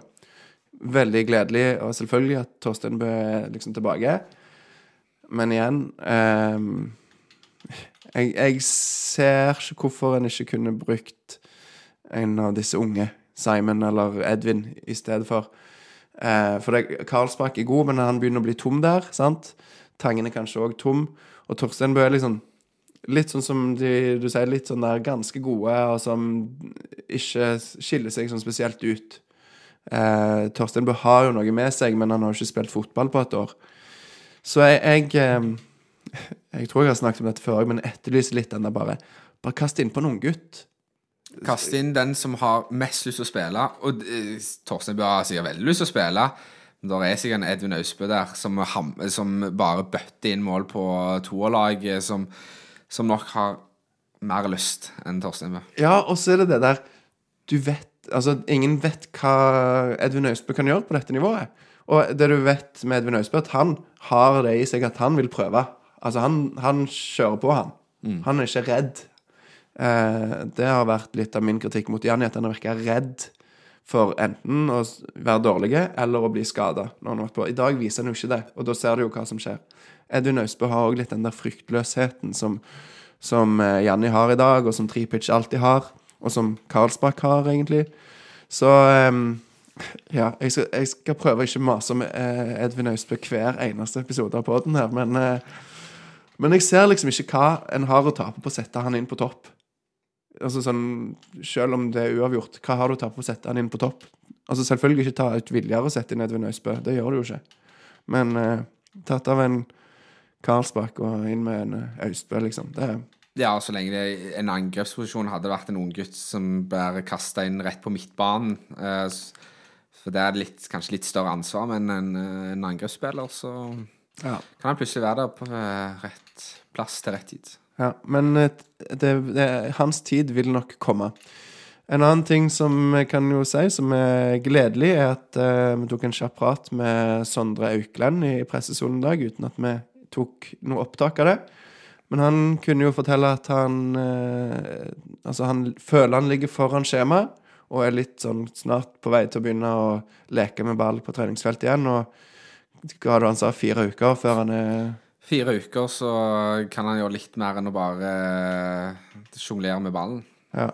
Veldig gledelig, og selvfølgelig at Torsteinbø er liksom tilbake. Men igjen um, jeg, jeg ser ikke hvorfor en ikke kunne brukt en av disse unge, Simon eller Edvin, i stedet for. Uh, for det, Karlsbakk er god, men han begynner å bli tom der. sant? Tangen er kanskje òg tom. Og Torstein Bø er liksom litt sånn som de, du sier, litt sånn der ganske gode, og som ikke skiller seg sånn spesielt ut. Eh, Torstein Bø har jo noe med seg, men han har jo ikke spilt fotball på et år. Så jeg, jeg eh, Jeg tror jeg har snakket om dette før, men etterlyser litt den der bare Bare kast innpå en unggutt. Kast inn den som har mest lyst til å spille. Og eh, Torstein Bø har sikkert veldig lyst til å spille. Men det er sikkert en Edvin Austbø der som, som bare bøtter inn mål på toerlaget, som, som nok har mer lyst enn Torstein Bø. Ja, og så er det det der Du vet Altså, ingen vet hva Edvin Austbø kan gjøre på dette nivået. Og det du vet med Edvin Austbø, at han har det i seg at han vil prøve. Altså, han, han kjører på, han. Han er ikke redd. Eh, det har vært litt av min kritikk mot Janni, at han har virka redd for enten å være dårlige eller å bli skada. I dag viser han jo ikke det, og da ser du jo hva som skjer. Edvin Austbø har òg litt den der fryktløsheten som, som eh, Janni har i dag, og som Tripic alltid har, og som Karlsbakk har, egentlig. Så ehm, ja, jeg skal, jeg skal prøve ikke mase om eh, Edvin Austbø hver eneste episode av podden her, men eh, men jeg ser liksom ikke hva en har å tape på å sette han inn på topp. Altså sånn, Selv om det er uavgjort, hva har du å tape på å sette han inn på topp? Altså Selvfølgelig ikke ta ut Viljar og sette inn Edvin Øysbø, det gjør du jo ikke. Men eh, tatt av en Karlsbakk og inn med en Austbø, liksom. Det er Ja, så lenge det en angrepsposisjon hadde vært en unggutt som bare kasta inn rett på midtbanen. eh, For det er litt, kanskje litt større ansvar, men en, eh, en angrepsspiller, så ja. kan han plutselig være der på eh, rett plass til rett tid. Ja, men eh, det, det, hans tid vil nok komme. En annen ting som jeg kan jo si, som er gledelig, er at eh, vi tok en kjapp prat med Sondre Aukland i pressesonen i dag, uten at vi tok noe opptak av det. Men han kunne jo fortelle at han eh, Altså, han føler han ligger foran skjema, og er litt sånn snart på vei til å begynne å leke med ball på treningsfeltet igjen. Og hva hadde han sa, fire uker før han er Fire uker så kan han gjøre litt mer enn å bare eh, sjonglere med ballen. Ja,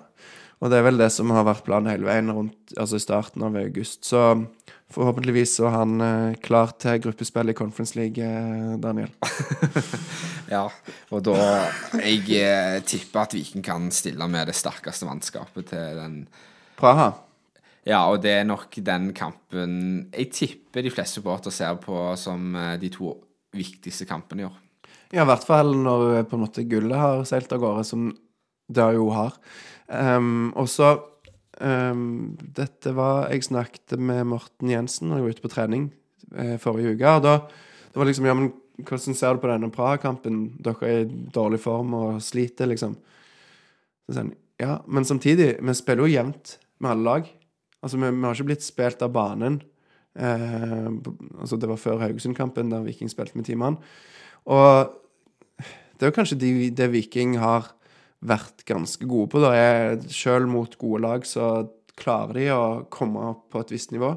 og det er vel det som har vært planen hele veien rundt, altså i starten av august. Så forhåpentligvis så er han eh, klar til gruppespill i Conference League, eh, Daniel. Ja, og da Jeg tipper at Viking kan stille med det sterkeste mannskapet til den Praha. Ja, og det er nok den kampen jeg tipper de fleste supportere ser på som eh, de to viktigste kampene i år. Ja, i hvert fall når eh, på en måte gullet har seilt av gårde, som det jo har. Um, og så um, Dette var Jeg snakket med Morten Jensen når jeg var ute på trening eh, forrige uke. Og da det var liksom Ja, men hvordan ser du på denne Praha-kampen? Dere er i dårlig form og sliter, liksom. Så han ja, men samtidig, vi spiller jo jevnt med alle lag. Altså, vi, vi har ikke blitt spilt av banen. Eh, altså, det var før Haugesund-kampen, der Viking spilte med ti mann. Og det er jo kanskje de, det Viking har vært ganske gode på. det. Selv mot gode lag så klarer de å komme opp på et visst nivå.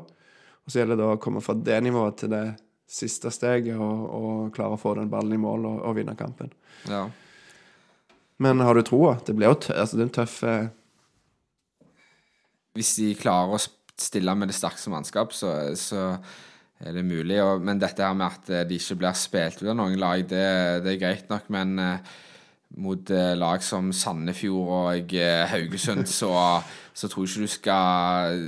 Og så gjelder det da å komme fra det nivået til det siste steget og, og klare å få den ballen i mål og, og vinne kampen. Ja. Men har du troa? Det blir jo altså, det er en tøff eh, Hvis de klarer å stille med det sterkeste mannskap, så, så er det mulig. Og, men dette her med at eh, de ikke blir spilt ut av noen lag, det, det er greit nok. Men eh, mot eh, lag som Sandefjord og eh, Haugesund, så, så tror jeg ikke du skal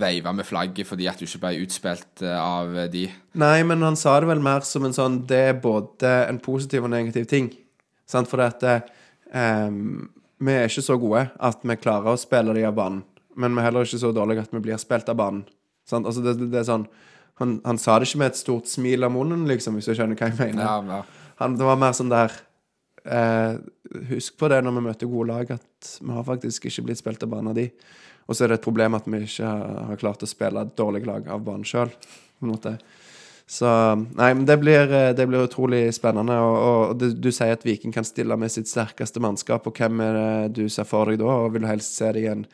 veive med flagget fordi at du ikke ble utspilt av de. Nei, men han sa det vel mer som en sånn Det er både en positiv og negativ ting. Sant? For at ehm, vi er ikke så gode at vi klarer å spille de av banen. Men vi er heller ikke så dårlige at vi blir spilt av banen. Sant? Altså, det, det, det er sånn han, han sa det ikke med et stort smil av munnen, liksom, hvis du skjønner hva jeg mener. Ja, ja. Han, det var mer sånn der eh, Husk på det når vi møter gode lag, at vi har faktisk ikke blitt spilt av banen av de. Og så er det et problem at vi ikke har, klart å spille et dårlig lag av banen sjøl. Så Nei, men det blir, eh, det blir utrolig spennende. Og, og det, du sier at Viking kan stille med sitt sterkeste mannskap, og hvem er det du ser for deg da? Og vil du helst se det i en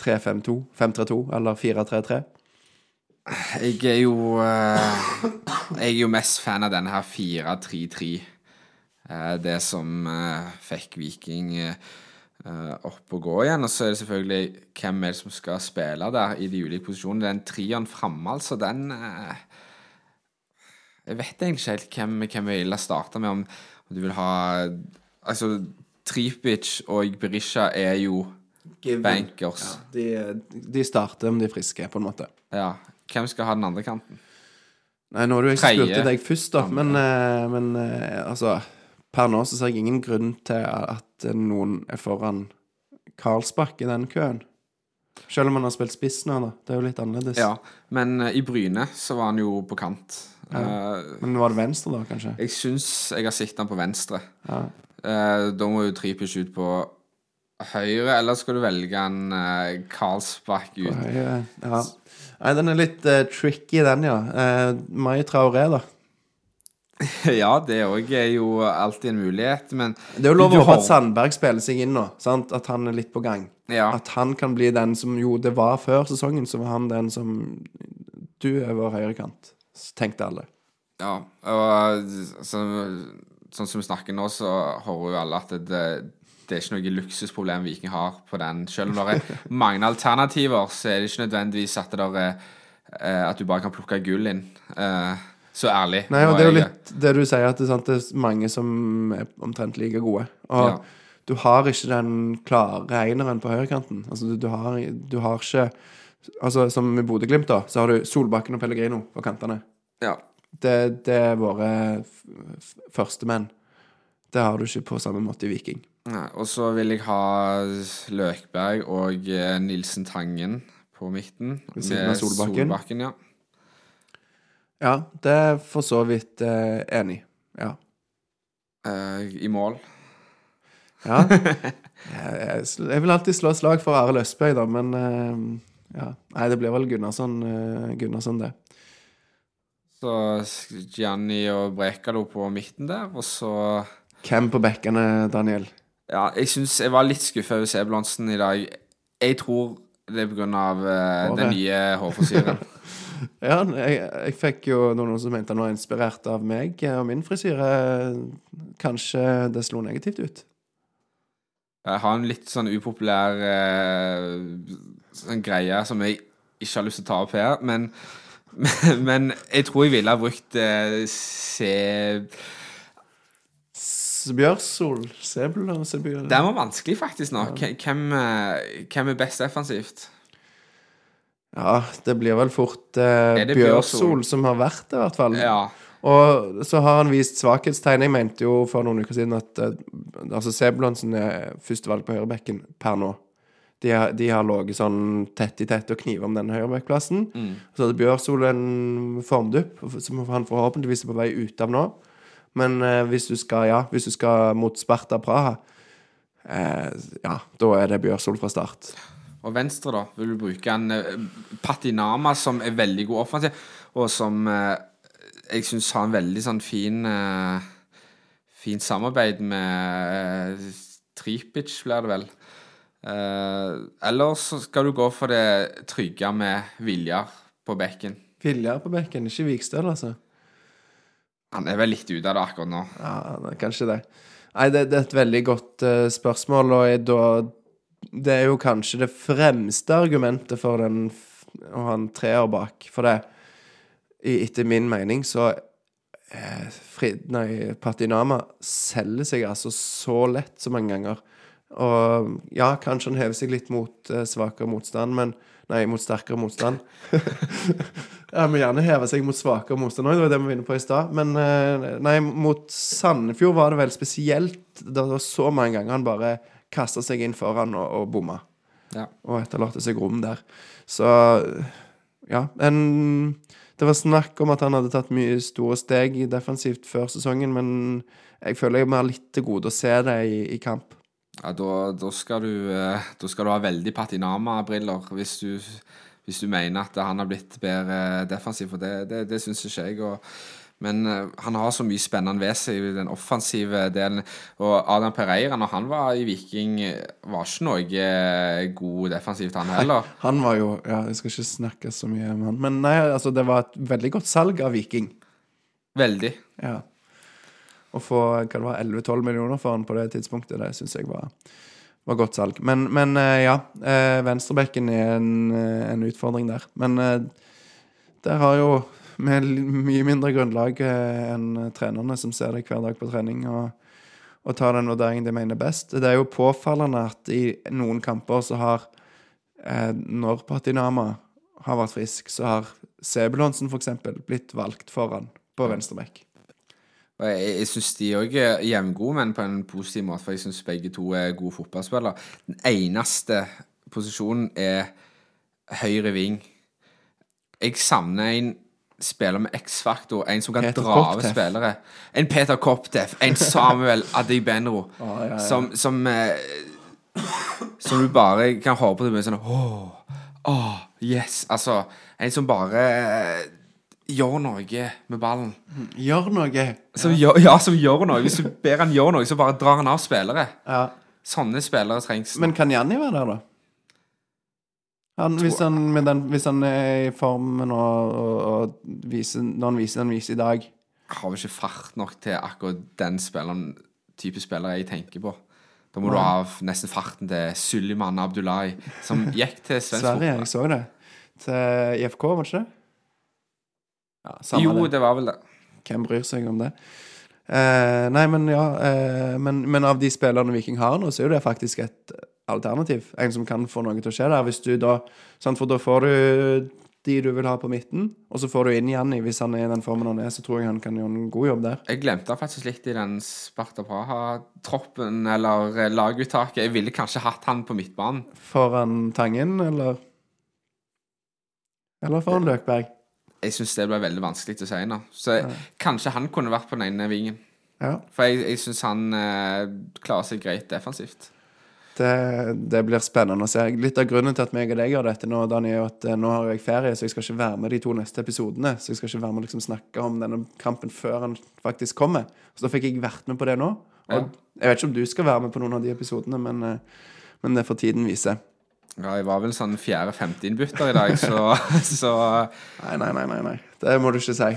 3-5-2, 5-3-2 eller 4-3-3? Jeg er jo eh, Jeg er jo mest fan av denne her 4-3-3. Eh, det som eh, fikk Viking opp og gå igjen. Og så er det selvfølgelig hvem er det som skal spille der i de ulike posisjonene. Den trioen framme, altså, den Jeg vet egentlig ikke helt hvem, hvem jeg ville starte med. Om, om du vil ha Altså, Tripic og Berisha er jo bankers. De, de starter om de er friske, på en måte. Ja. Hvem skal ha den andre kanten? Nei, nå har du ikke spurt deg først, da, men, eh, men eh, altså Per nå så ser jeg ingen grunn til at noen er foran Karlsbakk i den køen. Selv om han har spilt spiss nå, da. Det er jo litt annerledes. Ja, men eh, i Bryne så var han jo på kant. Eh, Men var det venstre, da, kanskje? jeg syns jeg har sett han på venstre. Ja. Uh, da må jo Tripic ut på høyre, eller skal du velge en uh, Karlsbakk ut? Høyre, ja. Nei, den er litt uh, tricky, den, ja. Uh, Mai Traoré, da. ja, det òg er jo alltid en mulighet, men Det er jo lov å håpe at Sandberg spiller seg inn nå. Sant? At han er litt på gang. Ja. At han kan bli den som jo det var før sesongen, så var han den som Du er vår høyrekant, tenkte alle. Ja, og så, sånn som vi snakker nå, så hører jo alle at det, det, det er ikke noe luksusproblem Viking har på den. Selv om det er mange alternativer, så er det ikke nødvendigvis at, det er, eh, at du bare kan plukke gull inn. Eh, Så ærlig. Nei, og det er jo litt det du sier, at det er, sant, det er mange som er omtrent like gode. Og Ja. du har ikke den klare eineren på høyrekanten. Altså, du, har, du har ikke Altså, som i Bodø-Glimt, da, så har du Solbakken og Pellegrino på kantene. Ja. Det, det er våre førstemenn. Det har du ikke på samme måte i Viking. Nei, og så vil jeg ha Løkberg og eh, Nilsen Tangen på midten. Ved siden av med Solbakken. Solbakken ja. Ja, det er for så vidt eh, enig. Ja. Eh, I mål. ja. Jeg, jeg, jeg vil alltid slå slag for Arild Østberg, da, men eh, ja. Nei, det blir vel Gunnarsson, eh, Gunnarsson det. Så Gianni og Brekalo på midten der, og så Hvem på bekkene, Daniel? Ja, jeg syns jeg var litt skuffa over Sebulonsen i dag. Jeg tror det er grunn av eh, Håret. den nye hårfrisyren. Ja, jeg, jeg fikk jo noen som mente han var inspirert av meg og min frisyre. Kanskje det slo negativt ut. Jeg har en litt sånn upopulær uh, sånn greie som jeg ikke har lyst til å ta opp her, men, men, men jeg tror jeg ville ha brukt uh, se... Bjørsol Sebul Den var vanskelig faktisk nå. Hvem, hvem, eh, hvem er best defensivt? Ja, det blir vel fort eh, Bjørsol Bjørsol? som har vært det, i hvert fall. Ja. Og så har han vist svakhetstegn. Jeg mente jo for noen uker siden at eh, altså Sebulonsen er førstevalg på høyrebekken per nå. De har, de har ligget sånn tett i tett og knivet om den høyrebekkplassen. Så hadde Bjørsol en formdupp som han forhåpentligvis er på vei ut av nå. Men eh, hvis du skal ja, hvis du skal mot Sparta Praha, eh, ja, da er det Bjørsol fra start. Og venstre, da? Vil du bruke en eh, Patinama, som er veldig god offensiv, og som eh, jeg syns har en veldig sånn fin eh, Fint samarbeid med eh, Tripic, blir det vel. Eh, eller så skal du gå for det trygge med Viljar på bekken. Viljar på bekken, ikke Vikstøl, altså. Han er vel litt ute av det akkurat nå. Ja, er kanskje det. Nei, det, det er et veldig godt eh, spørsmål, og jeg, da Det er jo kanskje det fremste argumentet for den å ha en treer bak. For det, i, etter min mening, så eh, Fri, Nei, Patinama selger seg altså så lett så mange ganger. Og ja, kanskje han hever seg litt mot eh, svakere motstand, men Nei, mot sterkere motstand. ja, må gjerne heve seg mot svakere motstand òg, det var det vi var inne på i stad. Men eh, nei, mot Sandefjord var det vel spesielt Det var så mange ganger han bare kasta seg inn foran og, og bomma. Ja. Og etterlater seg rom der. Så ja. En, det var snakk om at han hadde tatt mye store steg defensivt før sesongen, men jeg føler jeg har litt til gode å se det i, i kamp. Ja, da, da, skal du, eh, da skal du ha veldig patinama-briller hvis du, hvis du mener at han har blitt bedre defensiv, for det, det, det syns ikke jeg. Og, men eh, han har så mye spennende ved seg i den offensive delen. Og Adam Pereira, når han var i Viking, var ikke noe eh, god defensivt, han heller. Han var jo Ja, jeg skal ikke snakke så mye om han, men nei, altså, det var et veldig godt salg av Viking. Veldig. Ja. Å få hva det var, 11-12 millioner for han på det tidspunktet, det syns jeg var, var godt salg. Men, men eh, ja, eh, venstrebekken er en, eh, en utfordring der. Men der har jo vi mye mindre grunnlag enn trenerne som ser det hver dag på trening, og, og tar den vurderingen de mener best. Det er jo påfallende at i noen kamper så har eh, Når Patinama har vært frisk, så har Sebulonsen f.eks. blitt valgt foran på venstrebekk. Og jeg, jeg syns de òg er jevngode, men på en positiv måte, for jeg syns begge to er gode fotballspillere. Den eneste posisjonen er høyre ving. Jeg savner en spiller med X-faktor, en som kan Peter dra av spillere. En Peter Kopteff, en Samuel Adibenro, ja, ja. som, som eh, Som du bare kan håpe på sånn Åh, oh, yes. Altså, en som bare eh, gjør noe med ballen. Gjør noe! Som gjør, ja, som gjør noe. Hvis du ber han gjøre noe, så bare drar han av spillere. Ja. Sånne spillere trengs. Men kan Janni være der, da? Han, hvis, han, med den, hvis han er i formen og, og, og viser, når han viser den viser i dag har vi ikke fart nok til akkurat den spilleren, type spiller jeg tenker på. Da må du ha nesten farten til Suliman Abdullahi, som gikk til svensk Sverige, jeg så det. Til IFK, var det ikke det? Ja, Jo, det. det var vel det. Hvem bryr seg om det? Eh, nei, men ja eh, men, men av de spillerne Viking har nå, så er jo det faktisk et alternativ. En som kan få noe til å skje der. Hvis du da, sant, For da får du de du vil ha på midten, og så får du inn Janni. Hvis han er i den formen han er, så tror jeg han kan gjøre en god jobb der. Jeg glemte faktisk litt i den Sparta Praha-troppen, eller eh, laguttaket. Jeg ville kanskje hatt han på midtbanen. Foran Tangen, eller Eller foran Løkberg. Jeg syns det ble veldig vanskelig å si nå. Så kanskje han kunne vært på den ene vingen. Ja. For jeg, jeg syns han eh, klarer seg greit defensivt. Det, det blir spennende å se. Litt av grunnen til at meg og deg gjør dette nå, Dani, er at eh, nå har jeg ferie, så jeg skal ikke være med de to neste episodene. Så jeg skal ikke være med og liksom snakke om denne kampen før han faktisk kommer. Så da fikk jeg vært med på det nå. Og Ja. jeg vet ikke om du skal være med på noen av de episodene, men, eh, men det får tiden vise. Ja, jeg var vel sånn fjerde-femte innbytter i dag, så, så Nei, nei, nei, nei. Det må du ikke si.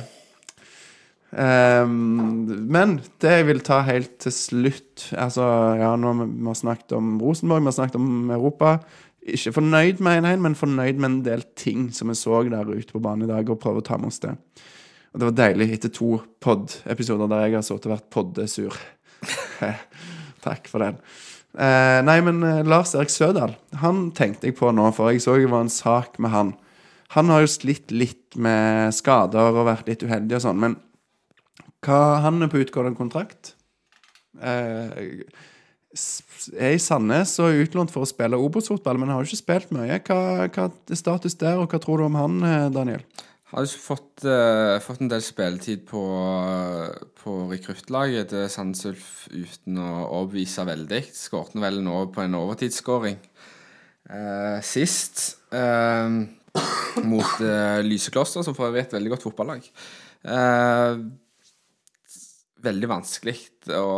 Um, men det jeg vil ta helt til slutt Altså, ja, nå har vi, har snakket om Rosenborg, vi har snakket om Europa. Ikke fornøyd med 1-1, men fornøyd med en del ting som vi så der ute på banen i dag, og prøve å ta med oss det. Og det var deilig etter to pod-episoder der jeg har sittet og vært poddesur. Takk for den. Eh, nei, men eh, Lars Erik Sødal, han tenkte jeg på nå, for jeg så det var en sak med han. Han har jo slitt litt med skader og vært litt uheldig og sånn, men hva, han er på utgående kontrakt. Eh, er i Sandnes og er utlånt for å spille Obos-fotball, men har jo ikke spilt mye. Hva, hva er status der, og hva tror du om han, eh, Daniel? Har jo fått, eh, fått en del spilletid på, på rekruttlaget til Sandsulf uten å overbevise veldig. Skåret vel nå på en overtidsskåring eh, sist. Eh, mot eh, Lysekloster, som for øvrig er et veldig godt fotballag. Eh, veldig vanskelig å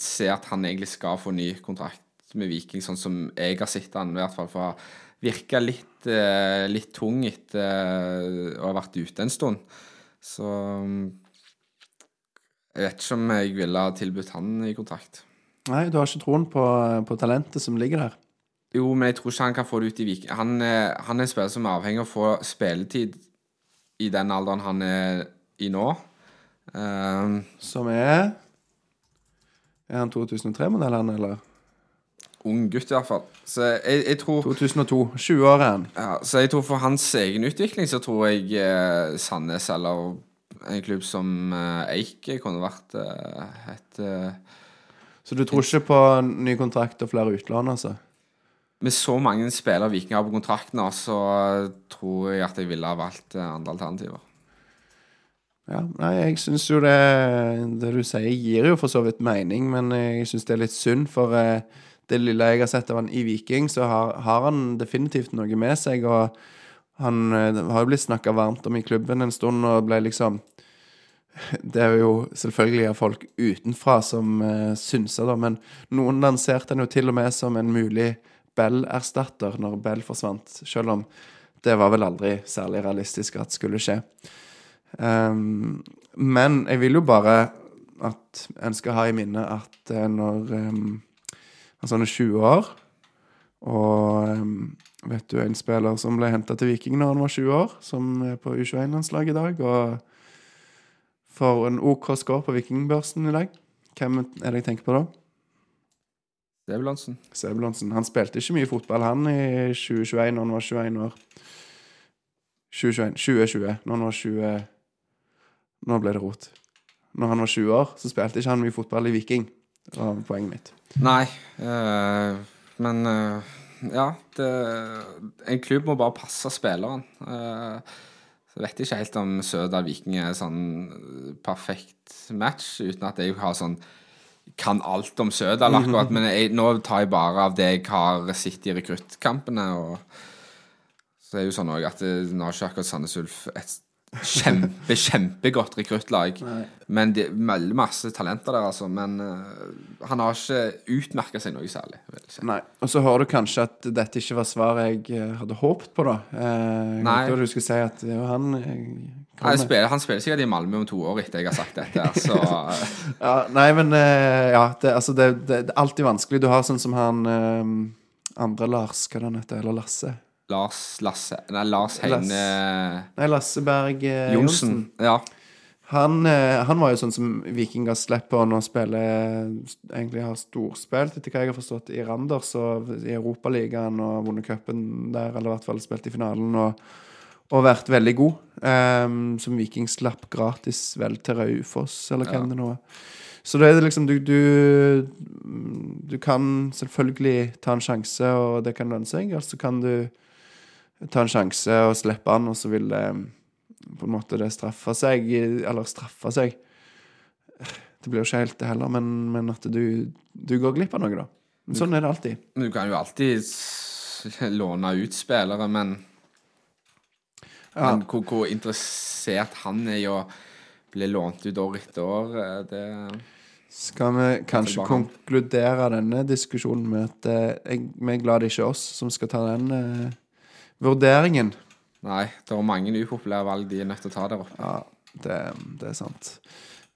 se at han egentlig skal få ny kontrakt med Viking, sånn som jeg har sett han, i hvert fall. For virka litt, eh, litt tung etter eh, å ha vært ute en stund. Så mm, jeg vet ikke om jeg ville ha tilbudt han i kontrakt. Nei, du har ikke troen på, på talentet som ligger der? Jo, men jeg tror ikke han kan få det ut i Viking. Han, han er en spiller som er avhengig av å få spilletid i den alderen han er i nå. Um, Som er Er han 2003-modell, han, eller? Ung gutt, i hvert fall. Så jeg, jeg tror 2002. 20 år er han. Ja, så jeg tror for hans egen utvikling så tror jeg eh, Sandnes eller en klubb som eh, Eik kunne vært eh, et eh, Så du tror ikke på ny kontrakt og flere utlån, altså? Med så mange spillere Viking har på kontrakt nå, så tror jeg at jeg ville ha valgt eh, andre alternativer. Ja, nei, jeg syns jo det Det du sier, gir jo for så vidt mening, men jeg syns det er litt synd, for eh, det lille jeg har sett av han i Viking, så har, har han definitivt noe med seg, og han eh, har jo blitt snakka varmt om i klubben en stund, og ble liksom Det er jo selvfølgelig av folk utenfra som uh, synser, da, men noen lanserte han jo til og med som en mulig Bell-erstatter når Bell forsvant, selv om det var vel aldri særlig realistisk at skulle skje. Um, men jeg vil jo bare at en skal ha i minne at eh, når um, Altså han er 20 år, og um, vet du en spiller som ble henta til Viking når han var 20 år, som er på U21-landslaget i dag, og får en OK score på Vikingbørsen i dag? Hvem er det jeg tenker på da? Sebulonsen. Sebulonsen. Han spilte ikke mye fotball, han, i 2021, når han var 21 år. 2021, 2020, når han var 20 Nå ble det rot. Når han var 20 år, så spilte ikke han mye fotball i Viking. Var poenget mitt. Nei, eh, men eh, ja det, En klubb må bare passe spilleren. Uh, så jeg vet ikke helt om Sødal Viking er sånn perfekt match, uten at jeg har sånn kan alt om Sødal akkurat, men jeg, nå tar jeg bare av det jeg har sett i rekruttkampene. og Så er det jo sånn også at nå har ikke akkurat Sandnes Ulf et kjempe, kjempegodt rekruttlag. Men det veldig masse talenter der, altså. Men uh, han har ikke utmerka seg noe særlig. Nei. Og så hører du kanskje at dette ikke var svaret jeg eh, hadde håpet på, da. Eh, Nei. du skulle si at det var han eh, Han spiller, han spiller sikkert i Malmö om to år etter jeg har sagt dette. Så Ja, nei, men Ja, det, altså, det, det, det er alltid vanskelig. Du har sånn som han andre Lars, hva er det han heter? Eller Lasse? Lars Lasse Nei, Lars Heine Nei, Lasse Berg eh, Johnsen. Ja. Han, eh, han var jo sånn som vikinger slipper slipp spille Egentlig har storspilt, etter hva jeg har forstått, i Randers og i Europaligaen og vunnet cupen der, eller i hvert fall spilt i finalen, og, og vært veldig god. Um, som Viking slapp gratis vel til Raufoss, eller hvem Ja. det nå er. Så da er det liksom du, du Du kan selvfølgelig ta en sjanse, og det kan lønne seg. altså så kan du ta en sjanse og slippe han, og så vil det på en måte det straffe seg. Eller straffe seg Det blir jo ikke helt det heller, men, men at du, du går glipp av noe, da. Men sånn er det alltid. Du kan jo alltid låne ut spillere, men, Ja. men hvor, hvor interessert han er i å bli lånt ut år etter år, eh, det Skal vi kanskje konkludere denne diskusjonen med at eh, vi er glad det ikke er oss som skal ta den eh, vurderingen? Nei, det er mange upopulære valg de er nødt til å ta der oppe. Ja, det, det er sant.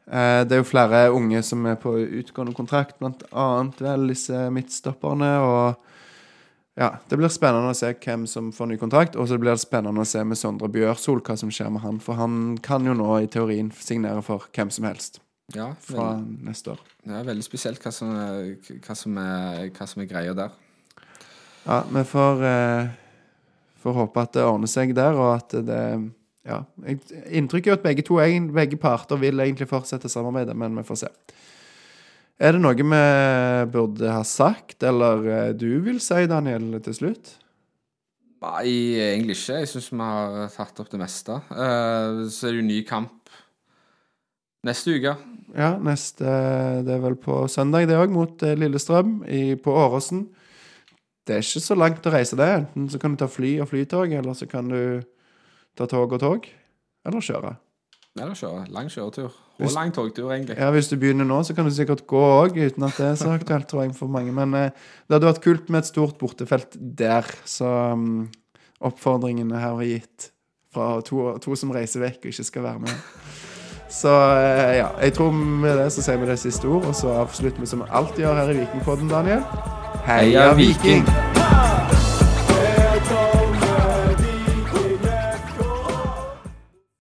Eh, det er jo flere unge som er på utgående kontrakt, blant annet vel disse midtstopperne. Og ja, det blir spennende å se hvem som får ny kontrakt. Og så blir det spennende å se med Sondre Bjørsol hva som skjer med han. For han kan jo nå i teorien signere for hvem som helst Ja, fra neste år. ja, veldig spesielt hva som, er, hva, som er, hva som er greia der. Ja, vi får, eh, får håpe at det ordner seg der, og at det Ja. Inntrykket er at begge, to, begge parter vil egentlig fortsette samarbeidet, men vi får se. Er det noe vi burde ha sagt, eller eh, du vil si, Daniel, til slutt? Nei, egentlig ikke. Jeg syns vi har tatt opp det meste. Eh, så er det jo ny kamp neste uke. Ja, neste Det er vel på søndag, det òg, mot eh, Lillestrøm i, på Åråsen. Det er ikke så langt å reise, det. Enten så kan du ta fly og flytog, eller så kan du ta tog og tog. Eller kjøre. Eller kjøre. Lang kjøretur. Og lang togtur, egentlig. Ja, Hvis du begynner nå, så kan du sikkert gå òg, uten at det er så aktuelt tror jeg, for mange. Men eh, det hadde vært kult med et stort bortefelt der, så um, oppfordringene her var gitt fra to, to som reiser vekk og ikke skal være med. Så eh, ja, jeg tror med det så sier vi det siste ord, og så avslutter vi som vi alltid gjør her i Vikingpodden, Daniel. Heia Viking!